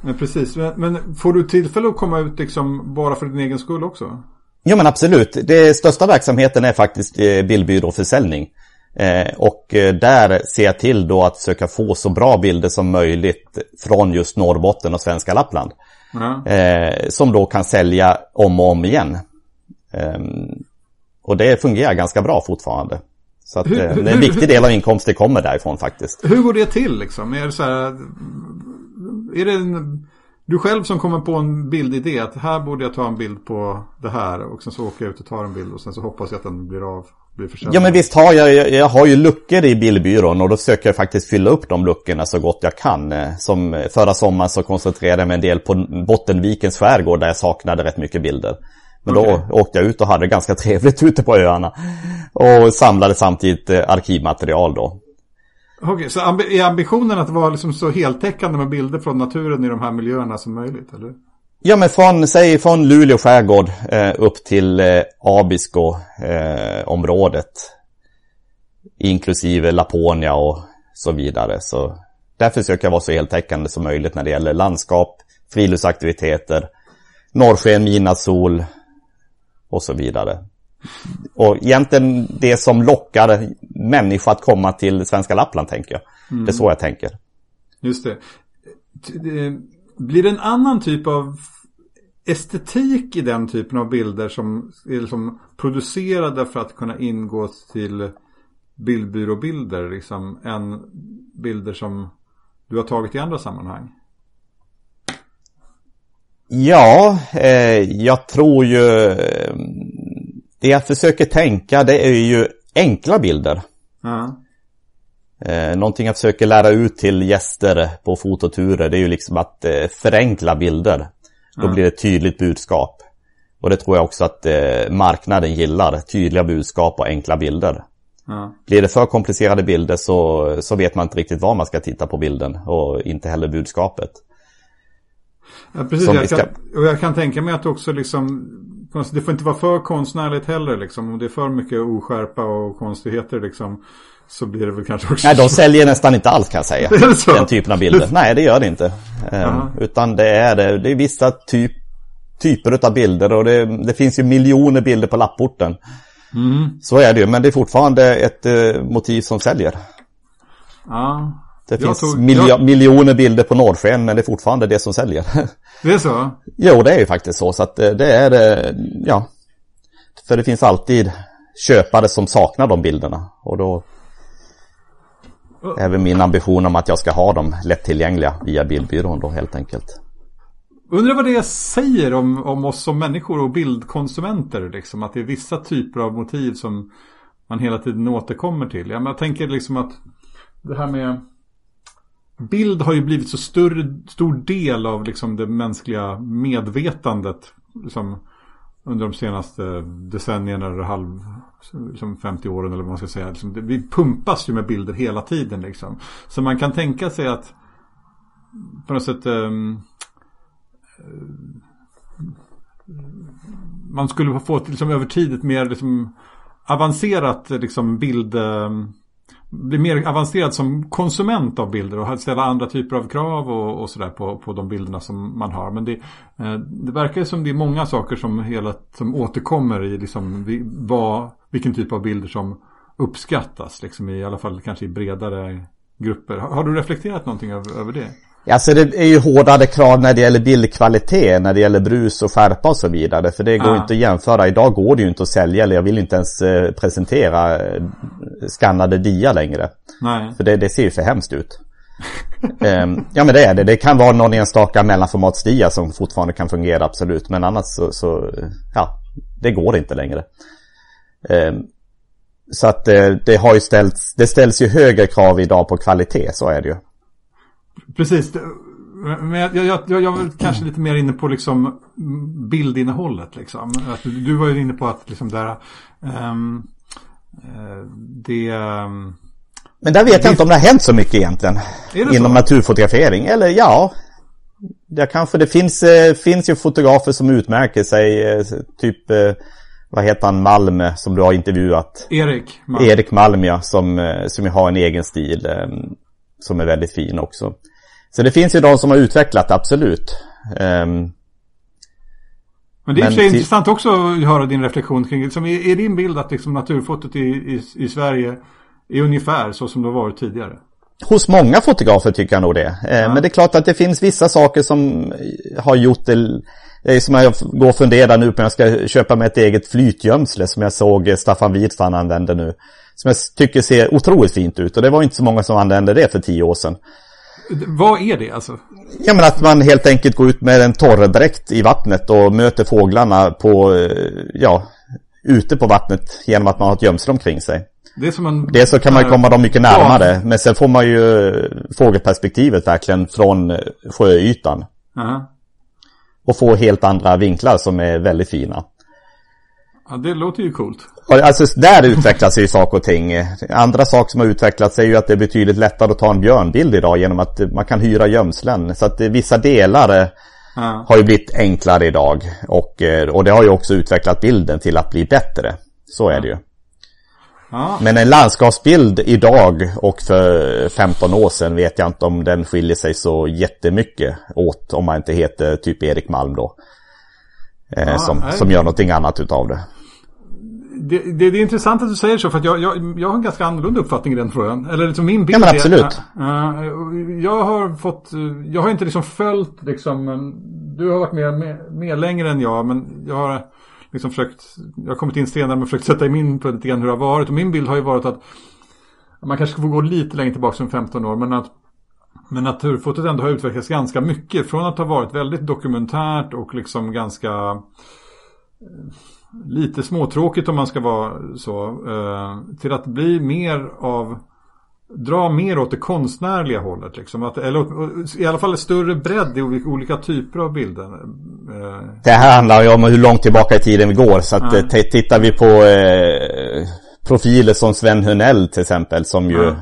Men precis, men, men, får du tillfälle att komma ut liksom bara för din egen skull också?
Ja men absolut. Det största verksamheten är faktiskt eh, bildbyråförsäljning. Eh, och eh, där ser jag till då att försöka få så bra bilder som möjligt från just Norrbotten och svenska Lappland.
Mm.
Eh, som då kan sälja om och om igen. Eh, och det fungerar ganska bra fortfarande. Så att, hur, hur, en viktig del av inkomsten kommer därifrån faktiskt.
Hur går det till liksom? Är det så här, är det en, du själv som kommer på en bildidé att här borde jag ta en bild på det här och sen så åker jag ut och tar en bild och sen så hoppas jag att den blir av?
Ja men visst har jag, jag, jag har ju luckor i bildbyrån och då försöker jag faktiskt fylla upp de luckorna så gott jag kan. Eh, som förra sommaren så koncentrerade jag mig en del på Bottenvikens skärgård där jag saknade rätt mycket bilder. Men okay. då åkte jag ut och hade ganska [laughs] trevligt ute på öarna. Och samlade samtidigt eh, arkivmaterial då.
Okej, okay, så är ambitionen att vara liksom så heltäckande med bilder från naturen i de här miljöerna som möjligt, eller?
Ja men från, säg från Luleå skärgård eh, upp till eh, Abisko eh, området. Inklusive Laponia och så vidare. Så där försöker jag vara så heltäckande som möjligt när det gäller landskap, friluftsaktiviteter, norrsken, midnattssol och så vidare. Och egentligen det som lockar människor att komma till svenska Lappland tänker jag. Mm. Det är så jag tänker. Mm.
Just det. Blir det en annan typ av estetik i den typen av bilder som är liksom producerade för att kunna ingå till bildbyråbilder liksom än bilder som du har tagit i andra sammanhang?
Ja, eh, jag tror ju det jag försöker tänka det är ju enkla bilder. Mm. Eh, någonting jag försöker lära ut till gäster på fototurer det är ju liksom att eh, förenkla bilder. Då mm. blir det ett tydligt budskap. Och det tror jag också att eh, marknaden gillar. Tydliga budskap och enkla bilder. Mm. Blir det för komplicerade bilder så, så vet man inte riktigt vad man ska titta på bilden och inte heller budskapet.
Ja, precis. Jag kan, och jag kan tänka mig att också liksom det får inte vara för konstnärligt heller liksom. Om det är för mycket oskärpa och konstigheter liksom. Så blir det väl kanske också...
Nej, de säljer nästan inte alls kan jag säga. [laughs] Den typen av bilder. Nej, det gör det inte. Um, utan det är, det, det är vissa typ, typer av bilder och det, det finns ju miljoner bilder på lapporten. Mm. Så är det ju, men det är fortfarande ett uh, motiv som säljer.
Ja.
Det finns tog, miljo jag... miljoner bilder på norrsken men det är fortfarande det som säljer. [laughs]
Det är så?
jo, det är ju faktiskt så. Så att eh, det är, eh, ja. För det finns alltid köpare som saknar de bilderna. Och då är väl min ambition om att jag ska ha dem lättillgängliga via bildbyrån då helt enkelt.
Undrar vad det säger om, om oss som människor och bildkonsumenter. Liksom, att det är vissa typer av motiv som man hela tiden återkommer till. Ja, men jag tänker liksom att det här med bild har ju blivit så större, stor del av liksom det mänskliga medvetandet. Liksom, under de senaste decennierna eller halv, liksom 50 åren eller vad man ska säga. Liksom, det, vi pumpas ju med bilder hela tiden liksom. Så man kan tänka sig att på något sätt um, man skulle få liksom, över tid ett mer liksom, avancerat liksom, bild um, bli mer avancerad som konsument av bilder och ställa andra typer av krav och, och sådär på, på de bilderna som man har. Men det, eh, det verkar som det är många saker som, hela, som återkommer i liksom, vad, vilken typ av bilder som uppskattas. Liksom, I alla fall kanske i bredare grupper. Har, har du reflekterat någonting över, över det?
Alltså det är ju hårdare krav när det gäller bildkvalitet, när det gäller brus och skärpa och så vidare. För det går ah. inte att jämföra. Idag går det ju inte att sälja, eller jag vill inte ens eh, presentera eh, skannade dia längre. Nej. För det, det ser ju för hemskt ut. um, [laughs] ja men det är det. Det kan vara någon enstaka mellanformatsdia som fortfarande kan fungera absolut. Men annars så, så ja, det går inte längre. Um, så att det, eh, det har ju ställts, det ställs ju högre krav idag på kvalitet, så är det ju.
Precis. Men jag, jag, jag, jag var kanske lite mer inne på liksom bildinnehållet. Liksom. Att du var ju inne på att liksom där, um, det... Um,
men där vet det, jag inte om det har hänt så mycket egentligen. Inom så? naturfotografering. Eller ja, det kanske det finns, eh, finns ju fotografer som utmärker sig. Eh, typ, vad heter han, Malm som du har intervjuat?
Erik
Malm. Erik Malm ja, som, som har en egen stil. Som är väldigt fin också. Så det finns ju de som har utvecklat absolut. Um,
men det är sig intressant också att höra din reflektion kring liksom, är, är din bild att liksom naturfotot i, i, i Sverige är ungefär så som det har varit tidigare?
Hos många fotografer tycker jag nog det. Eh, ja. Men det är klart att det finns vissa saker som har gjort det är som jag går och funderar nu på om jag ska köpa mig ett eget flytgömsle som jag såg Staffan Widfan använde nu. Som jag tycker ser otroligt fint ut och det var inte så många som använde det för tio år sedan.
Vad är det alltså?
Ja men att man helt enkelt går ut med en torrdräkt i vattnet och möter fåglarna på, eh, ja, ute på vattnet genom att man har ett gömsle omkring sig.
Det är som en...
Dels så kan man komma dem mycket närmare, men sen får man ju fågelperspektivet verkligen från eh, sjöytan. Uh -huh. Och få helt andra vinklar som är väldigt fina.
Ja, det låter ju coolt.
Alltså där utvecklas ju saker och ting. Andra saker som har utvecklats är ju att det är betydligt lättare att ta en björnbild idag genom att man kan hyra gömslen. Så att vissa delar ja. har ju blivit enklare idag. Och, eh, och det har ju också utvecklat bilden till att bli bättre. Så är det ju. Ja. Men en landskapsbild idag och för 15 år sedan vet jag inte om den skiljer sig så jättemycket åt om man inte heter typ Erik Malm då. Eh, ja, som, som gör någonting annat utav det.
Det, det, det, är intressant att du säger så för att jag, jag, jag har en ganska annorlunda uppfattning i den frågan. Eller liksom min bild
ja, men absolut.
Är, uh, jag har fått, jag har inte liksom följt liksom, du har varit med, med, med längre än jag men jag har liksom försökt, jag har kommit in senare men försökt sätta i min på lite grann hur det har varit. Och min bild har ju varit att man kanske får gå lite längre tillbaka än 15 år men att men naturfotot ändå har utvecklats ganska mycket från att ha varit väldigt dokumentärt och liksom ganska lite småtråkigt om man ska vara så. Eh, till att bli mer av dra mer åt det konstnärliga hållet. Liksom. Att, eller i alla fall större bredd i olika typer av bilder.
Eh. Det här handlar ju om hur långt tillbaka i tiden vi går. Så att, ja. tittar vi på eh, profiler som Sven Hunell till exempel. Som ju ja.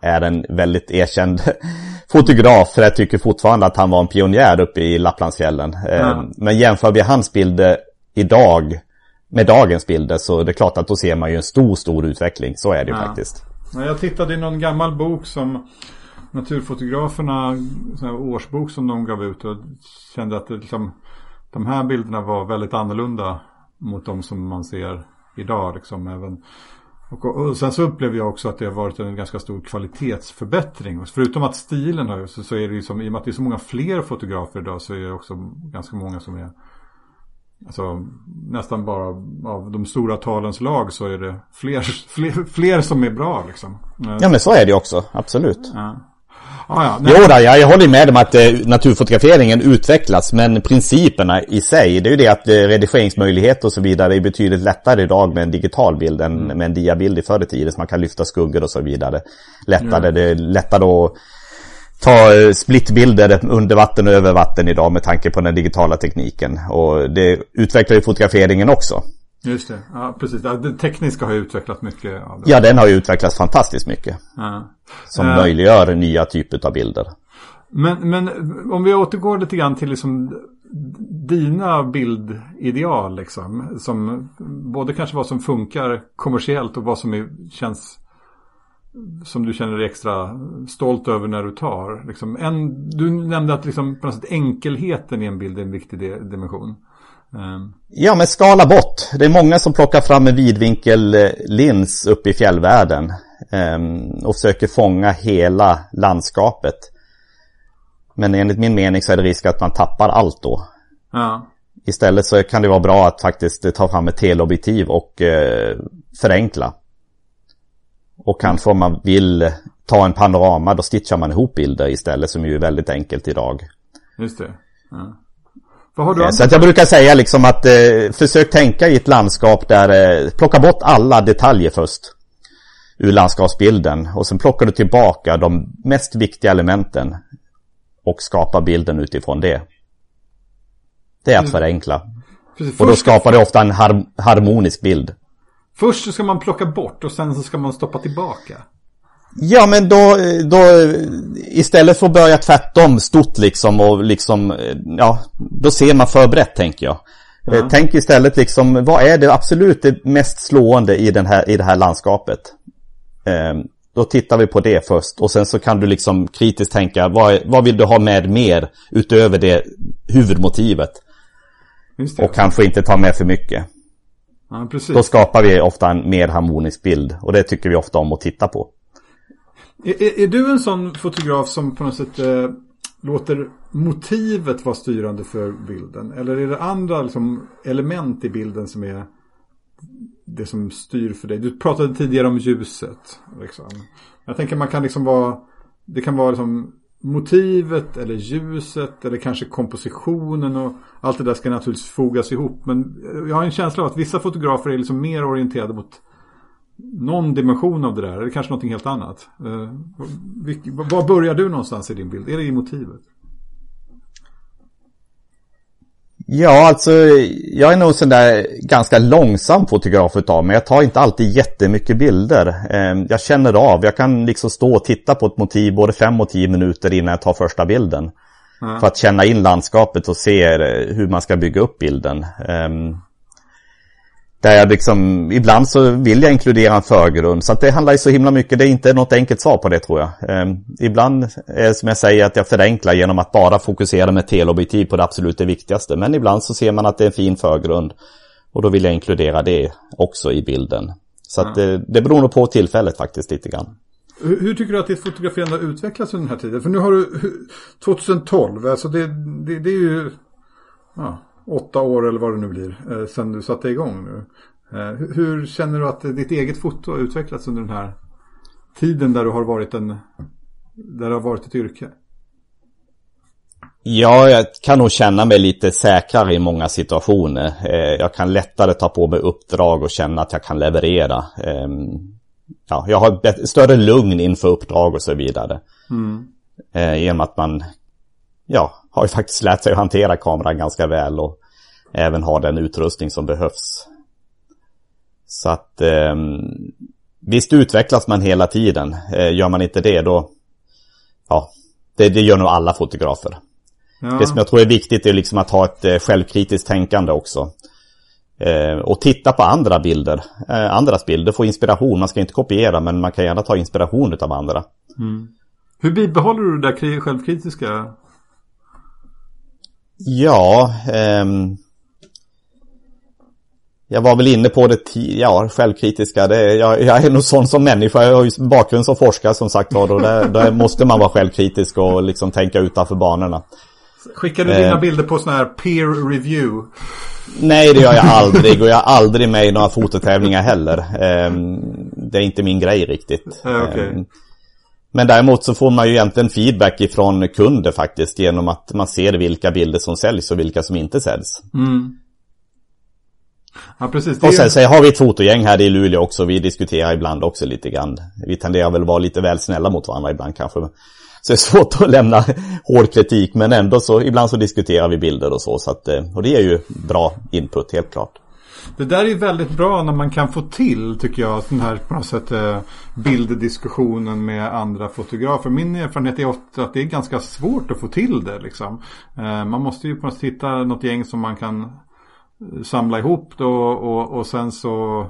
Är en väldigt erkänd [laughs] fotograf. För jag tycker fortfarande att han var en pionjär uppe i Lapplandsfjällen. Eh, ja. Men jämför vi hans bilder idag med dagens bilder så det är klart att då ser man ju en stor, stor utveckling. Så är det ju ja. faktiskt.
Jag tittade i någon gammal bok som Naturfotograferna, en årsbok som de gav ut och kände att det liksom, de här bilderna var väldigt annorlunda mot de som man ser idag. Liksom, även, och, och sen så upplever jag också att det har varit en ganska stor kvalitetsförbättring. Förutom att stilen har så, så är det ju som, i och med att det är så många fler fotografer idag så är det också ganska många som är Alltså nästan bara av de stora talens lag så är det fler, [laughs] fler, fler som är bra liksom.
Ja men så är det också, absolut.
Ja. Ah, ja,
jo då, jag, jag håller med om att eh, naturfotograferingen utvecklas men principerna i sig det är ju det att eh, redigeringsmöjligheter och så vidare är betydligt lättare idag med en digital bild än mm. med en diabild i förr i tiden. Så man kan lyfta skuggor och så vidare. Lättare, ja. det är lättare att ta eh, splittbilder under vatten och över vatten idag med tanke på den digitala tekniken. Och det utvecklar ju fotograferingen också.
Just det, ja precis. Det tekniska har ju utvecklats mycket.
Ja, den har ju utvecklats fantastiskt mycket. Ja. Som uh, möjliggör nya typer av bilder.
Men, men om vi återgår lite grann till liksom dina bildideal liksom. Som både kanske vad som funkar kommersiellt och vad som är, känns som du känner dig extra stolt över när du tar? Liksom en, du nämnde att liksom på något sätt enkelheten i en bild är en viktig dimension.
Um. Ja, men skala bort. Det är många som plockar fram en vidvinkellins uppe i fjällvärlden um, och försöker fånga hela landskapet. Men enligt min mening så är det risk att man tappar allt då.
Ja.
Istället så kan det vara bra att faktiskt ta fram ett teleobjektiv och uh, förenkla. Och kanske om man vill ta en panorama då stitchar man ihop bilder istället som ju är väldigt enkelt idag.
Just det. Ja. Vad har du
eh, Så att jag brukar säga liksom att eh, försök tänka i ett landskap där eh, plocka bort alla detaljer först. Ur landskapsbilden och sen plockar du tillbaka de mest viktiga elementen. Och skapar bilden utifrån det. Det är att mm. förenkla. Precis, och då skapar det ofta en har harmonisk bild.
Först så ska man plocka bort och sen så ska man stoppa tillbaka.
Ja men då, då istället för att börja tvärtom stort liksom och liksom ja då ser man förberett tänker jag. Mm. Tänk istället liksom vad är det absolut det mest slående i, den här, i det här landskapet. Eh, då tittar vi på det först och sen så kan du liksom kritiskt tänka vad, vad vill du ha med mer utöver det huvudmotivet. Det. Och kanske inte ta med för mycket.
Ja.
Då skapar vi ofta en mer harmonisk bild och det tycker vi ofta om att titta på.
Är, är, du en sån fotograf som på något sätt eh, låter motivet vara styrande för bilden? Eller är det andra liksom, element i bilden som är det som styr för dig? Du pratade tidigare om ljuset. Liksom. Jag tänker man kan liksom vara det kan vara liksom motivet eller ljuset eller kanske kompositionen och allt det där ska naturligtvis fogas ihop. Men jag har en känsla av att vissa fotografer är liksom mer orienterade mot någon dimension av det där. Eller kanske någonting helt annat. Uh, var börjar du någonstans i din bild? Är det i motivet?
Ja, alltså jag är nog sån där ganska långsam fotograf utav mig. Jag tar inte alltid jättemycket bilder. Ehm, jag känner av, jag kan liksom stå och titta på ett motiv både fem och tio minuter innan jag tar första bilden. Mm. För att känna in landskapet och se eh, hur man ska bygga upp bilden. Um, där jag liksom, ibland så vill jag inkludera en förgrund. Så att det handlar ju så himla mycket, det är inte något enkelt svar på det tror jag. Um, ibland är som jag säger att jag förenklar genom att bara fokusera med teleobjektiv på det absolut det viktigaste. Men ibland så ser man att det är en fin förgrund. Och då vill jag inkludera det också i bilden. Så att det, det beror nog på tillfället faktiskt lite grann.
Hur, hur, tycker du att ditt fotograferande har utvecklats under den här tiden? För nu har du 2012, alltså det, det, det är ju ja, åtta år eller vad det nu blir eh, sedan du satte igång nu. Eh, hur, känner du att ditt eget foto har utvecklats under den här tiden där du har varit en, där det har varit ett yrke?
Ja, jag kan nog känna mig lite säkrare i många situationer. Eh, jag kan lättare ta på mig uppdrag och känna att jag kan leverera. Ehm, ja, jag har större lugn inför uppdrag och så vidare. Mm. Genom att man ja, har ju faktiskt lärt sig att hantera kameran ganska väl och även ha den utrustning som behövs. Så att eh, visst utvecklas man hela tiden. Eh, gör man inte det då, ja, det, det gör nog alla fotografer. Ja. Det som jag tror är viktigt är liksom att ha ett eh, självkritiskt tänkande också. Eh, och titta på andra bilder, eh, andras bilder, få inspiration. Man ska inte kopiera men man kan gärna ta inspiration av andra. Mm.
Hur bibehåller du det där självkritiska?
Ja, ehm, jag var väl inne på det, ja, självkritiska. Det, jag, jag, är nog sån som människa. Jag har ju bakgrund som forskare som sagt var. Där, där måste man vara självkritisk och liksom tänka utanför banorna.
Skickar du dina eh, bilder på sån här peer review?
Nej, det gör jag aldrig. Och jag är aldrig med i några fototävlingar heller. Eh, det är inte min grej riktigt.
Eh, okay.
Men däremot så får man ju egentligen feedback ifrån kunder faktiskt. Genom att man ser vilka bilder som säljs och vilka som inte säljs. Mm.
Ja, precis.
Och sen så har vi ett fotogäng här i Luleå också. Vi diskuterar ibland också lite grann. Vi tenderar väl att vara lite väl snälla mot varandra ibland kanske. Så det är [laughs] svårt att lämna hård kritik men ändå så ibland så diskuterar vi bilder och så. så att, eh, och det är ju bra input helt klart.
Det där är ju väldigt bra när man kan få till tycker jag den här på något sätt eh, bilddiskussionen med andra fotografer. Min erfarenhet är att det är ganska svårt att få till det liksom. Eh, man måste ju på något sätt hitta något gäng som man kan eh, samla ihop då och, och sen så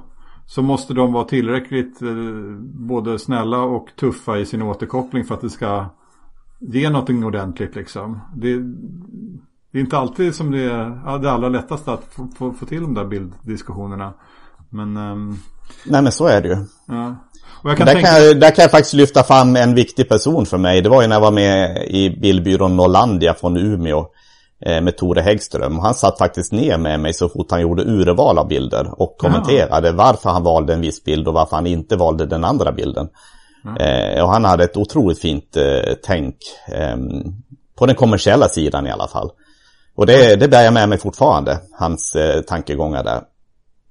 så måste de vara tillräckligt både snälla och tuffa i sin återkoppling för att det ska ge någonting ordentligt liksom. Det, det är inte alltid som det är det allra lättaste att få, få, få till de där bilddiskussionerna. Men... Um...
Nej men så är det ju.
Ja.
Kan där, tänka... kan jag, där kan jag faktiskt lyfta fram en viktig person för mig. Det var ju när jag var med i bildbyrån Norlandia från Umeå. Eh, med Tore Häggström. Han satt faktiskt ner med mig så fort han gjorde urval av bilder och kommenterade ja. varför han valde en viss bild och varför han inte valde den andra bilden. Ja. Eh, och han hade ett otroligt fint eh, tänk eh, på den kommersiella sidan i alla fall. Och det, det bär jag med mig fortfarande, hans eh, tankegångar där.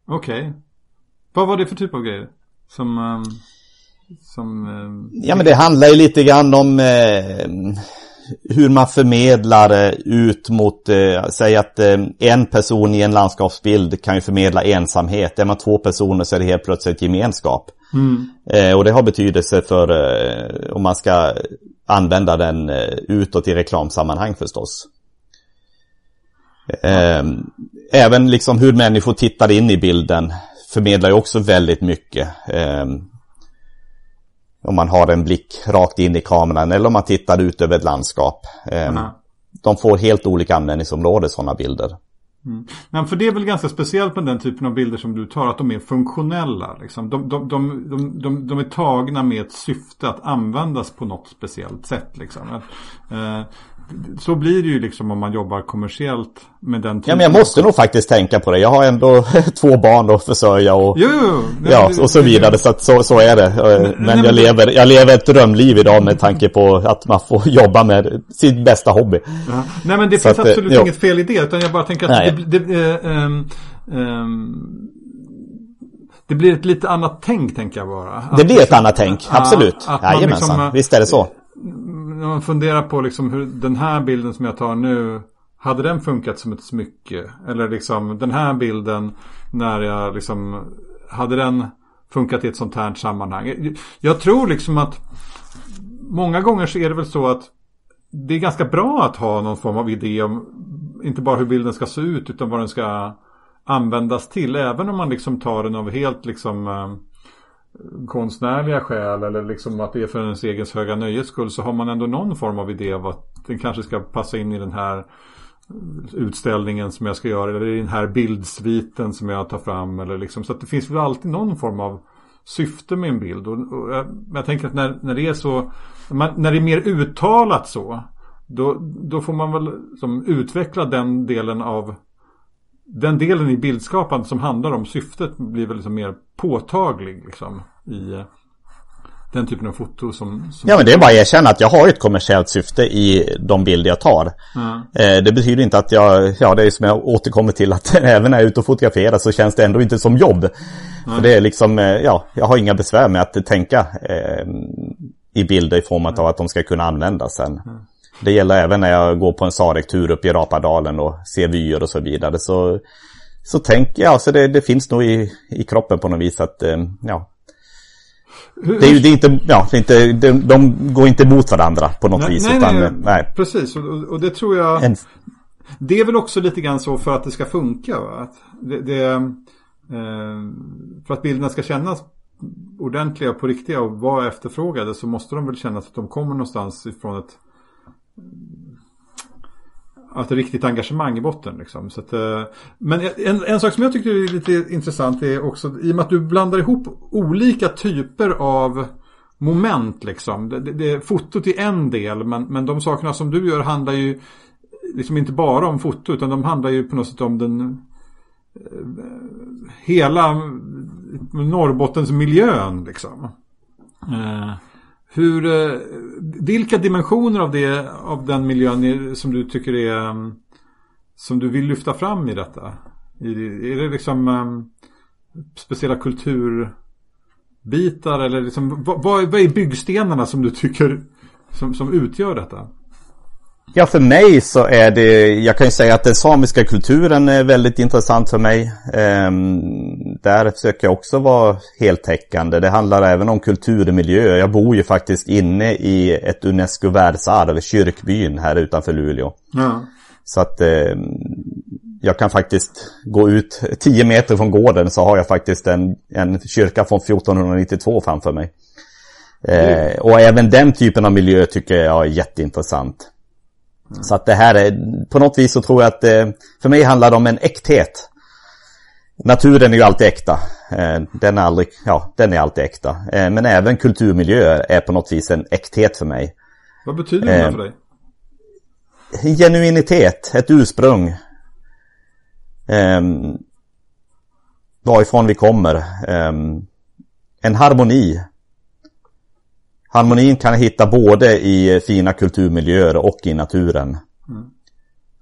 Okej. Okay. Vad var det för typ av grejer? Som... Um, som
um, ja men det handlar ju lite grann om hur man förmedlar ut mot, eh, säg att eh, en person i en landskapsbild kan ju förmedla ensamhet. Är man två personer så är det helt plötsligt gemenskap. Mm. Eh, och det har betydelse för eh, om man ska använda den eh, utåt i reklamsammanhang förstås. Eh, även liksom hur människor tittar in i bilden förmedlar ju också väldigt mycket. Eh, om man har en blick rakt in i kameran eller om man tittar ut över ett landskap. Mm. De får helt olika användningsområden sådana bilder.
Mm. Men för det är väl ganska speciellt med den typen av bilder som du tar, att de är funktionella. Liksom. De, de, de, de, de är tagna med ett syfte att användas på något speciellt sätt. Liksom. Att, eh, så blir det ju liksom om man jobbar kommersiellt med den
typen. Ja men jag måste nog faktiskt tänka på det. Jag har ändå [laughs] två barn att försörja och,
jo, jo,
nej, ja, och så vidare. Så, att, så, så är det. Men nej, jag, lever, jag lever ett drömliv idag med tanke på att man får [laughs] jobba med sin bästa hobby.
Ja. Nej men det så finns att, absolut jo. inget fel i det. Utan jag bara tänker att det, det, um, um, det blir ett lite annat tänk tänker jag bara.
Att det blir ett annat tänk, absolut. Ja, Jajamensan, liksom, visst är det så
när man funderar på liksom hur den här bilden som jag tar nu hade den funkat som ett smycke? Eller liksom den här bilden när jag liksom hade den funkat i ett sånt här sammanhang? Jag tror liksom att många gånger så är det väl så att det är ganska bra att ha någon form av idé om inte bara hur bilden ska se ut utan vad den ska användas till. Även om man liksom tar den av helt liksom eh, konstnärliga skäl eller liksom att det är för ens egen höga nöjes skull så har man ändå någon form av idé av att den kanske ska passa in i den här utställningen som jag ska göra eller i den här bildsviten som jag tar fram eller liksom. Så att det finns väl alltid någon form av syfte med en bild. Och, och eh, jag, jag, tänker att när, när det är så man, när det är mer uttalat så då, då får man väl som utveckla den delen av den delen i bildskapandet som handlar om syftet blir väl liksom mer påtaglig liksom, i den typen av foto som, som...
Ja men det är bara att erkänna att jag har ett kommersiellt syfte i de bilder jag tar. Mm. det betyder inte att jag, ja det är som jag återkommer till att [laughs] även när jag är ute och fotograferar så känns det ändå inte som jobb. Mm. För det är liksom, eh, ja, jag har inga besvär med att tänka eh, i bilder i form av att de ska kunna användas sen. Mm. Det gäller även när jag går på en Sarek-tur upp i Rapadalen och ser vyer och så vidare. Så, så tänker jag, alltså det, det finns nog i, i kroppen på något vis att, eh, ja. Det är ju det är inte, ja, det är inte, de, de går inte mot varandra på något
nej,
vis.
Nej, utan, nej, nej. precis. Och, och, det tror jag, en, det är väl också lite grann så för att det ska funka. Va? Att det, det eh, för att bilderna ska kännas ordentliga på riktiga och vara efterfrågade så måste de väl känna att de kommer någonstans ifrån ett att riktigt engagemang i botten. Liksom. Så att, eh, men en, en sak som jag tycker är lite intressant är också i och med att du blandar ihop olika typer av moment. Liksom. Det, det, det, fotot är en del men, men de sakerna som du gör handlar ju liksom inte bara om foto utan de handlar ju på något sätt om den eh, hela Norrbottens miljön. Liksom. Eh, hur, eh, vilka dimensioner av, det, av den miljön som du tycker är mm, som du vill lyfta fram i detta? Är det liksom mm, speciella kulturbitar eller liksom, vad, vad är byggstenarna som du tycker som, som utgör detta?
Ja, för mig så är det, jag kan ju säga att den samiska kulturen är väldigt intressant för mig. Ehm, där försöker jag också vara heltäckande. Det handlar även om kulturmiljö. Jag bor ju faktiskt inne i ett UNESCO världsarv, kyrkbyn här utanför Luleå. Ja. Så att eh, jag kan faktiskt gå ut 10 meter från gården så har jag faktiskt en, en kyrka från 1492 framför mig. Eh, och även den typen av miljö tycker jag är jätteintressant. Mm. Så att det här är, på något vis så tror jag att eh, för mig handlar det om en äkthet. Naturen är ju alltid äkta. Eh, den är aldrig, ja, den är alltid äkta. Eh, men även kulturmiljö är på något vis en äkthet för mig.
Vad betyder det för dig?
En genuinitet, ett ursprung. Um, varifrån vi kommer. Um, en harmoni. Harmonin kan jag hitta både i fina kulturmiljöer och i naturen. Mm.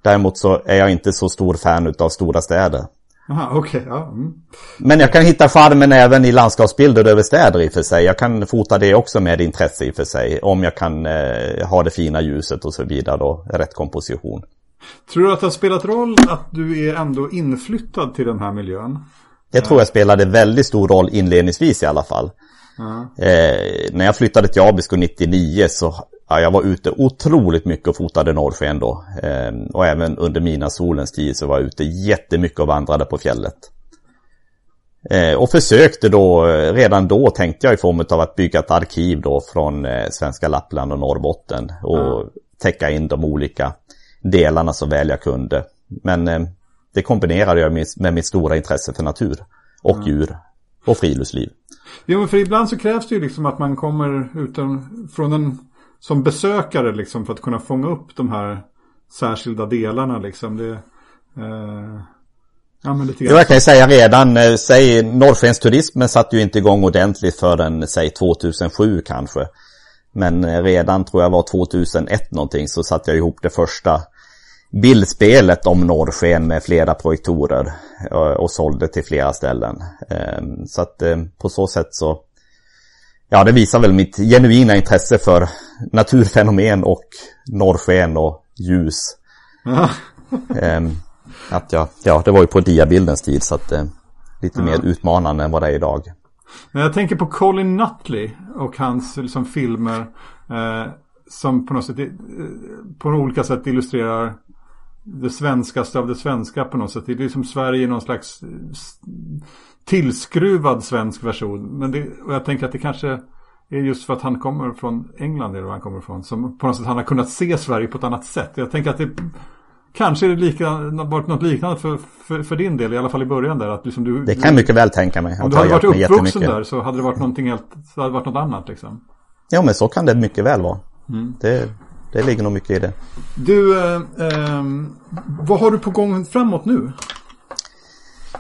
Däremot så är jag inte så stor fan av stora städer.
Aha, okay, ja. Mm.
Men jag kan hitta charmen även i landskapsbilder över städer i och för sig. Jag kan fota det också med intresse i och för sig. Om jag kan eh, ha det fina ljuset och så vidare då. Rätt komposition.
Tror du att det har spelat roll att du är ändå inflyttad till den här miljön?
Det tror jag spelade väldigt stor roll inledningsvis i alla fall. Eh, när jag flyttade till Abisko 99 så ja, jag var ute otroligt mycket och fotade norrsken då. Eh, och även under mina solens tid så var jag ute jättemycket och vandrade på fjället. Eh, och försökte då, redan då tänkte jag i form av att bygga ett arkiv då från eh, svenska Lappland och Norrbotten. Och mm. täcka in de olika delarna så väl jag kunde. Men eh, det kombinerade jag med, med mitt stora intresse för natur och mm. djur och friluftsliv.
Jo, men för ibland så krävs det ju liksom att man kommer utan, från en, som besökare liksom för att kunna fånga upp de här särskilda delarna liksom. Det, eh,
ja, men lite grann. Jag kan ju säga redan, eh, säg norrskensturismen satte ju inte igång ordentligt förrän, säg 2007 kanske. Men eh, redan tror jag var 2001 någonting så satte jag ihop det första bildspelet om norrsken med flera projektorer och sålde till flera ställen. Ehm, så att eh, på så sätt så Ja, det visar väl mitt genuina intresse för naturfenomen och norrsken och ljus. Ja. [laughs] Ehm, att jag, ja, det var ju på diabildens tid så att eh, lite ja. mer utmanande än vad det är idag.
Jag tänker på Colin Nutley och hans liksom, filmer. Eh, som på något sätt, eh, på olika sätt illustrerar det svenskaste av det svenska på något sätt. Det är liksom Sverige i någon slags eh, tillskruvad svensk version. Men det, och jag tänker att det kanske är just för att han kommer från England, eller var han kommer ifrån, som på något sätt han har kunnat se Sverige på ett annat sätt. Jag tänker att det kanske är det lika, varit något liknande för, för, för, din del, i alla fall i början där. Att liksom du,
det kan jag mycket väl tänka mig.
Om du hade varit uppvuxen där så hade det varit någonting helt, så hade det varit något annat liksom.
Ja men så kan det mycket väl vara. Mm. Det, det ligger nog mycket i det.
Du, eh, eh, vad har du på gång framåt nu?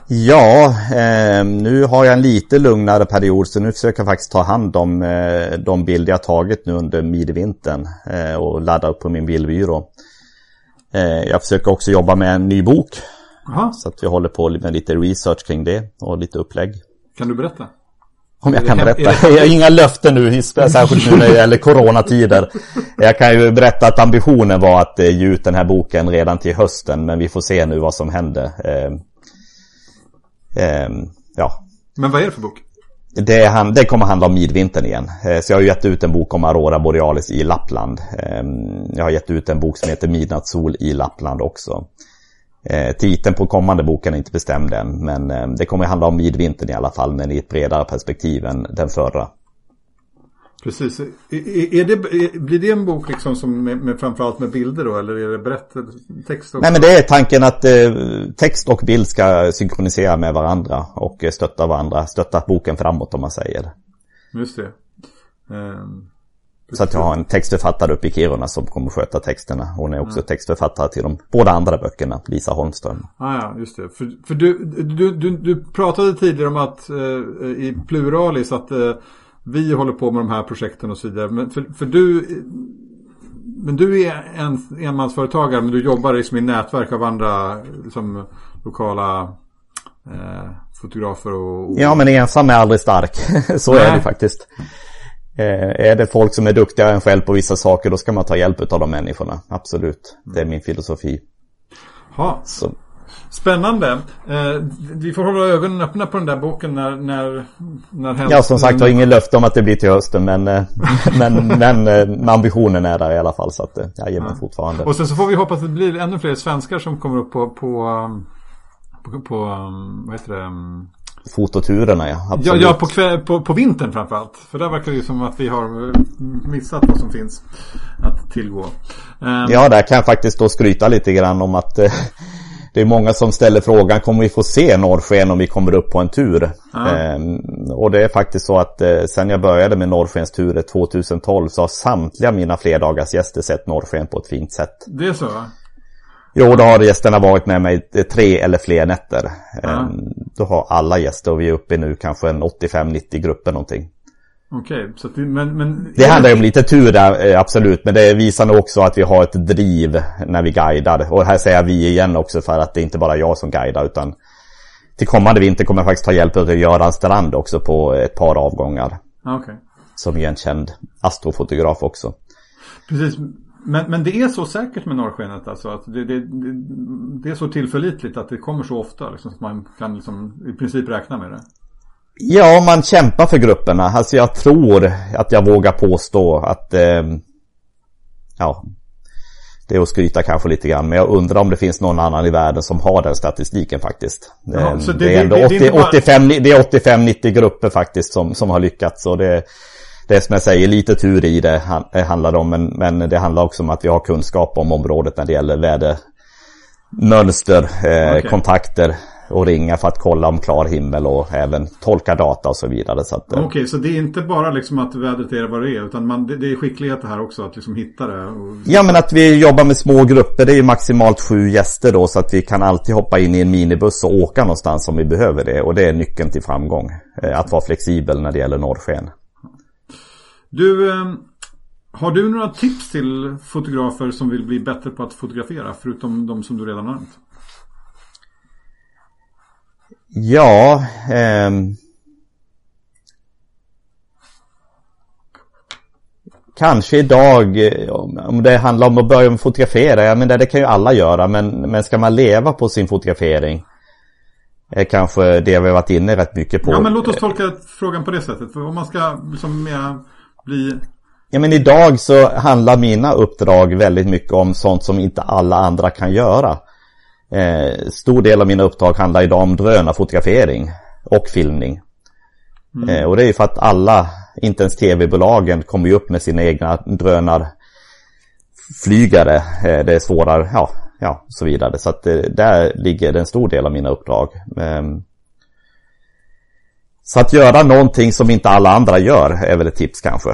Ja, eh, nu har jag en lite lugnare period så nu försöker jag faktiskt ta hand om eh, de bilder jag tagit nu under midvintern eh, och ladda upp på min bildbyrå. Eh, jag försöker också jobba med en ny bok. Aha. Så att vi håller på med lite research kring det och lite upplägg.
Kan du berätta?
Om jag kan berätta. Jag har inga löften nu, särskilt nu när det gäller coronatider. Jag kan ju berätta att ambitionen var att eh, ge ut den här boken redan till hösten, men vi får se nu vad som händer. Eh, eh, ja.
Men vad är det för bok?
Det, han, det kommer handla om midvintern igen. Eh, så jag har gett ut en bok om Aurora Borealis i Lappland. Ehm, jag har gett ut en bok som heter Midnattssol i Lappland också. Eh, titeln på kommande boken är inte bestämd än, men eh, det kommer handla om midvintern i alla fall, men i ett bredare perspektiv än den förra.
Precis. Är, det, blir det en bok liksom som med, med framförallt med bilder då eller är det berättelse, text också?
Nej men det är tanken att eh, text och bild ska synkronisera med varandra och stötta varandra, stötta boken framåt om man säger.
Just det. Um,
så att jag har en textförfattare uppe i Kiruna som kommer sköta texterna. Hon är också ja. textförfattare till de båda andra böckerna, Lisa Holmström.
Ah, ja, just det. För, för du, du, du, du, pratade tidigare om att eh, i pluralis att eh, vi håller på med de här projekten och så vidare. Men för, för du, men du är en enmansföretagare men du jobbar liksom i nätverk av andra liksom, lokala eh, fotografer och, och...
Ja men ensam är aldrig stark. [laughs] så Nej. är det faktiskt. Eh, är det folk som är duktigare än själv på vissa saker då ska man ta hjälp av de människorna. Absolut. Det är min filosofi.
Ha. Så. Spännande. Eh, vi får hålla ögonen öppna på den där boken när, när, när
helst... Ja, som sagt, har ingen löfte om att det blir till hösten, men, eh, [laughs] men, men eh, ambitionen är där i alla fall. Så att, jag ger mig ja. fortfarande.
Och sen så får vi hoppas att det blir ännu fler svenskar som kommer upp på, på, um, på, på um, vad heter det?
Fototurerna ja.
Absolut. Ja, ja på, kväll, på, på vintern framförallt. För där verkar det ju som att vi har missat vad som finns att tillgå.
Um, ja, där kan jag faktiskt då skryta lite grann om att [laughs] det är många som ställer frågan, kommer vi få se norrsken om vi kommer upp på en tur? Mm. och det är faktiskt så att eh, sen jag började med norrskensturer 2012 så har samtliga mina flerdagars gäster sett norrsken på ett fint sätt.
Det är så?
Jo, då har gästerna varit med mig tre eller fler nätter. Mm. då har alla gäster och vi är uppe nu kanske en 85-90 grupper någonting.
Okej, okay, det, men, men...
Det handlar ju om lite tur där, eh, absolut. Men det visar nog också att vi har ett driv när vi guidar. Och här säger jag vi igen också för att det är inte bara jag som guidar utan till kommande vinter kommer jag faktiskt ta hjälp av Göran Strand också på ett par avgångar.
Okay.
Som är en känd astrofotograf också.
Precis, men, men det är så säkert med norrskenet alltså? Att det, det, det, är så tillförlitligt att det kommer så ofta liksom, att man kan liksom, i princip räkna med det?
Ja, man kämpar för grupperna. Alltså jag tror att jag vågar påstå att eh, ja, det är att skryta kanske lite grann. Men jag undrar om det finns någon annan i världen som har den statistiken faktiskt. Ja, det, det, det, är ändå 80, 85, det är 85-90 grupper faktiskt som, som har lyckats. Och det, det är som jag säger, lite tur i det handlar det om. Men, men det handlar också om att vi har kunskap om området när det gäller vädermönster, eh, okay. kontakter och ringa för att kolla om klar himmel och även tolka data och så vidare.
Eh, Okej, okay, så det är inte bara liksom att vädret är vad det är utan man, det, det är skicklighet det här också att liksom hitta det? Och...
Ja, men att vi jobbar med små grupper. Det är ju maximalt sju gäster då så att vi kan alltid hoppa in i en minibuss och åka någonstans om vi behöver det. Och det är nyckeln till framgång. Eh, att vara flexibel när det gäller norrsken.
Du, eh, har du några tips till fotografer som vill bli bättre på att fotografera förutom de som du redan nämnt?
Ja, ehm... Kanske idag, eh, om det handlar om att börja fotografera, ja men det, det kan ju alla göra, men, men ska man leva på sin fotografering? Är kanske det vi har varit inne rätt mycket på.
Ja men låt oss tolka frågan på det sättet. För om man ska liksom mer bli
Ja men idag så handlar mina uppdrag väldigt mycket om sånt som inte alla andra kan göra. Eh, stor del av mina uppdrag handlar idag om drönarfotografering och filmning. Mm. Eh, och det är ju för att alla, inte ens tv-bolagen, kommer ju upp med sina egna drönarflygare. Eh, det är svårare, ja, ja, så vidare. Så att eh, där ligger en stor del av mina uppdrag. Så att göra någonting som inte alla andra gör är väl ett tips kanske.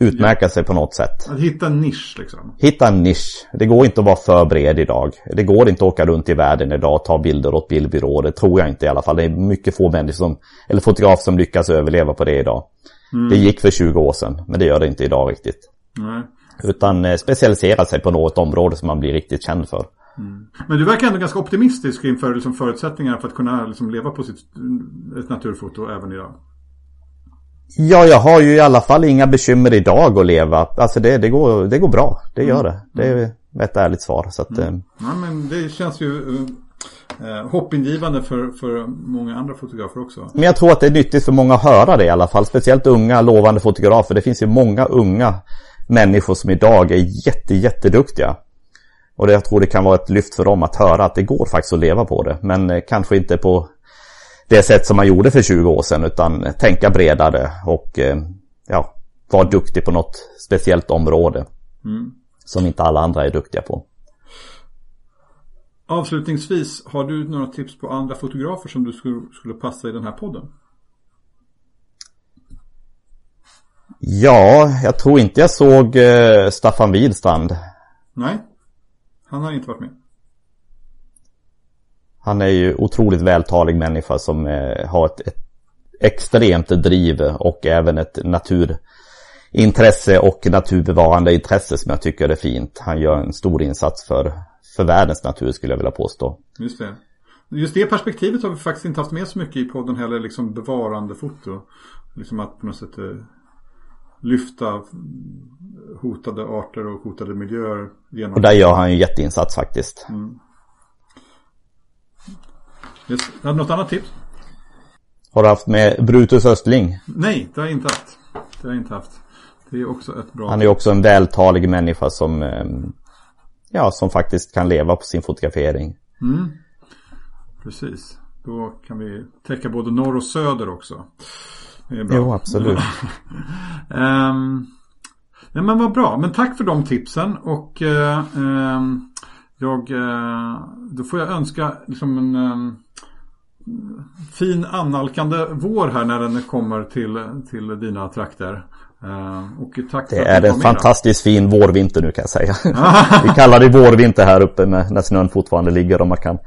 Utmärka sig på något sätt.
Att hitta en nisch liksom.
Hitta en nisch. Det går inte att vara för bred idag. Det går inte att åka runt i världen idag och ta bilder åt bildbyråer. Det tror jag inte i alla fall. Det är mycket få människor som, eller fotografer som lyckas överleva på det idag. Mm. Det gick för 20 år sedan, men det gör det inte idag riktigt. Nej. Utan eh, specialisera sig på något område som man blir riktigt känd för.
Mm. Men du verkar ändå ganska optimistisk inför liksom, förutsättningarna för att kunna liksom, leva på sitt ett naturfoto även idag.
Ja, jag har ju i alla fall inga bekymmer idag att leva. Alltså det, det, går, det går bra. Det gör det. Det är ett ärligt svar. Så att, mm.
Eh. Ja, men det känns ju eh, hoppingivande för, för många andra fotografer också.
Men jag tror att det är nyttigt för många att höra det i alla fall. Speciellt unga lovande fotografer. Det finns ju många unga människor som idag är jätte, jätteduktiga. Och jag tror det kan vara ett lyft för dem att höra att det går faktiskt att leva på det. Men eh, kanske inte på det sätt som man gjorde för 20 år sedan utan tänka bredare och eh, ja, vara duktig på något speciellt område. Mm. Som inte alla andra är duktiga på.
Avslutningsvis, har du några tips på andra fotografer som du skulle, skulle passa i den här podden?
Ja, jag tror inte jag såg eh, Staffan Widstrand.
Nej, han har inte varit med.
Han är ju otroligt vältalig människa som eh, har ett, ett extremt driv och även ett naturintresse och naturbevarande intresse som jag tycker är fint. Han gör en stor insats för, för världens natur skulle jag vilja påstå.
Just det. Just det perspektivet har vi faktiskt inte haft med så mycket i podden heller, liksom bevarande foto. Liksom att på något sätt eh, lyfta hotade arter och hotade miljöer.
Genom... Och där gör han ju jätteinsats faktiskt. Mm.
Yes. Har du något annat tips?
Har du haft med Brutus Östling?
Nej, det har jag inte haft. Det har jag inte haft. Det är också ett bra...
Han är också en vältalig människa som, eh, ja, som faktiskt kan leva på sin fotografering. Mm.
Precis. Då kan vi täcka både norr och söder också.
Det är bra. Jo, absolut.
um, [laughs] nej men vad bra. Men tack för de tipsen. Och uh, um, jag, uh, då får jag önska liksom en um, fin annalkande vår här när den kommer till, till dina trakter.
Tack det är en fantastiskt fin vårvinter nu kan jag säga. [laughs] Vi kallar det vårvinter här uppe med, när snön fortfarande ligger och man kan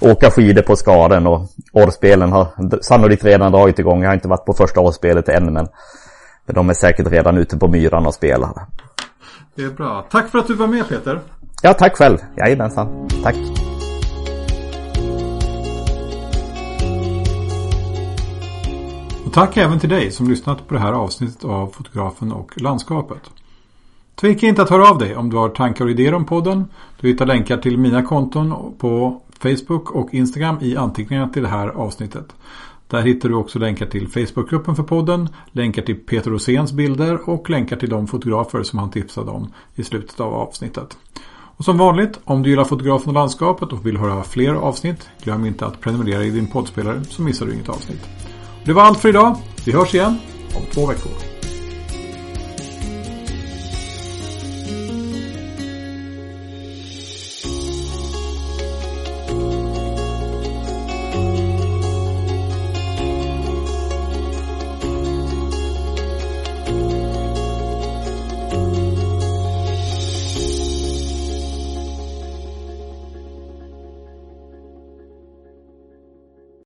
åka skidor på skaren och årspelen har sannolikt redan dragit igång. Jag har inte varit på första årspelet än men de är säkert redan ute på myran och spelar.
Det är bra. Tack för att du var med Peter.
Ja, tack själv. Jajamensan. Tack.
Tack även till dig som lyssnat på det här avsnittet av Fotografen och landskapet. Tveka inte att höra av dig om du har tankar och idéer om podden. Du hittar länkar till mina konton på Facebook och Instagram i anteckningarna till det här avsnittet. Där hittar du också länkar till Facebookgruppen för podden, länkar till Peter Roséns bilder och länkar till de fotografer som han tipsade om i slutet av avsnittet. Och som vanligt, om du gillar fotografen och landskapet och vill höra fler avsnitt, glöm inte att prenumerera i din poddspelare så missar du inget avsnitt. Det var allt för idag. Vi hörs igen om två veckor.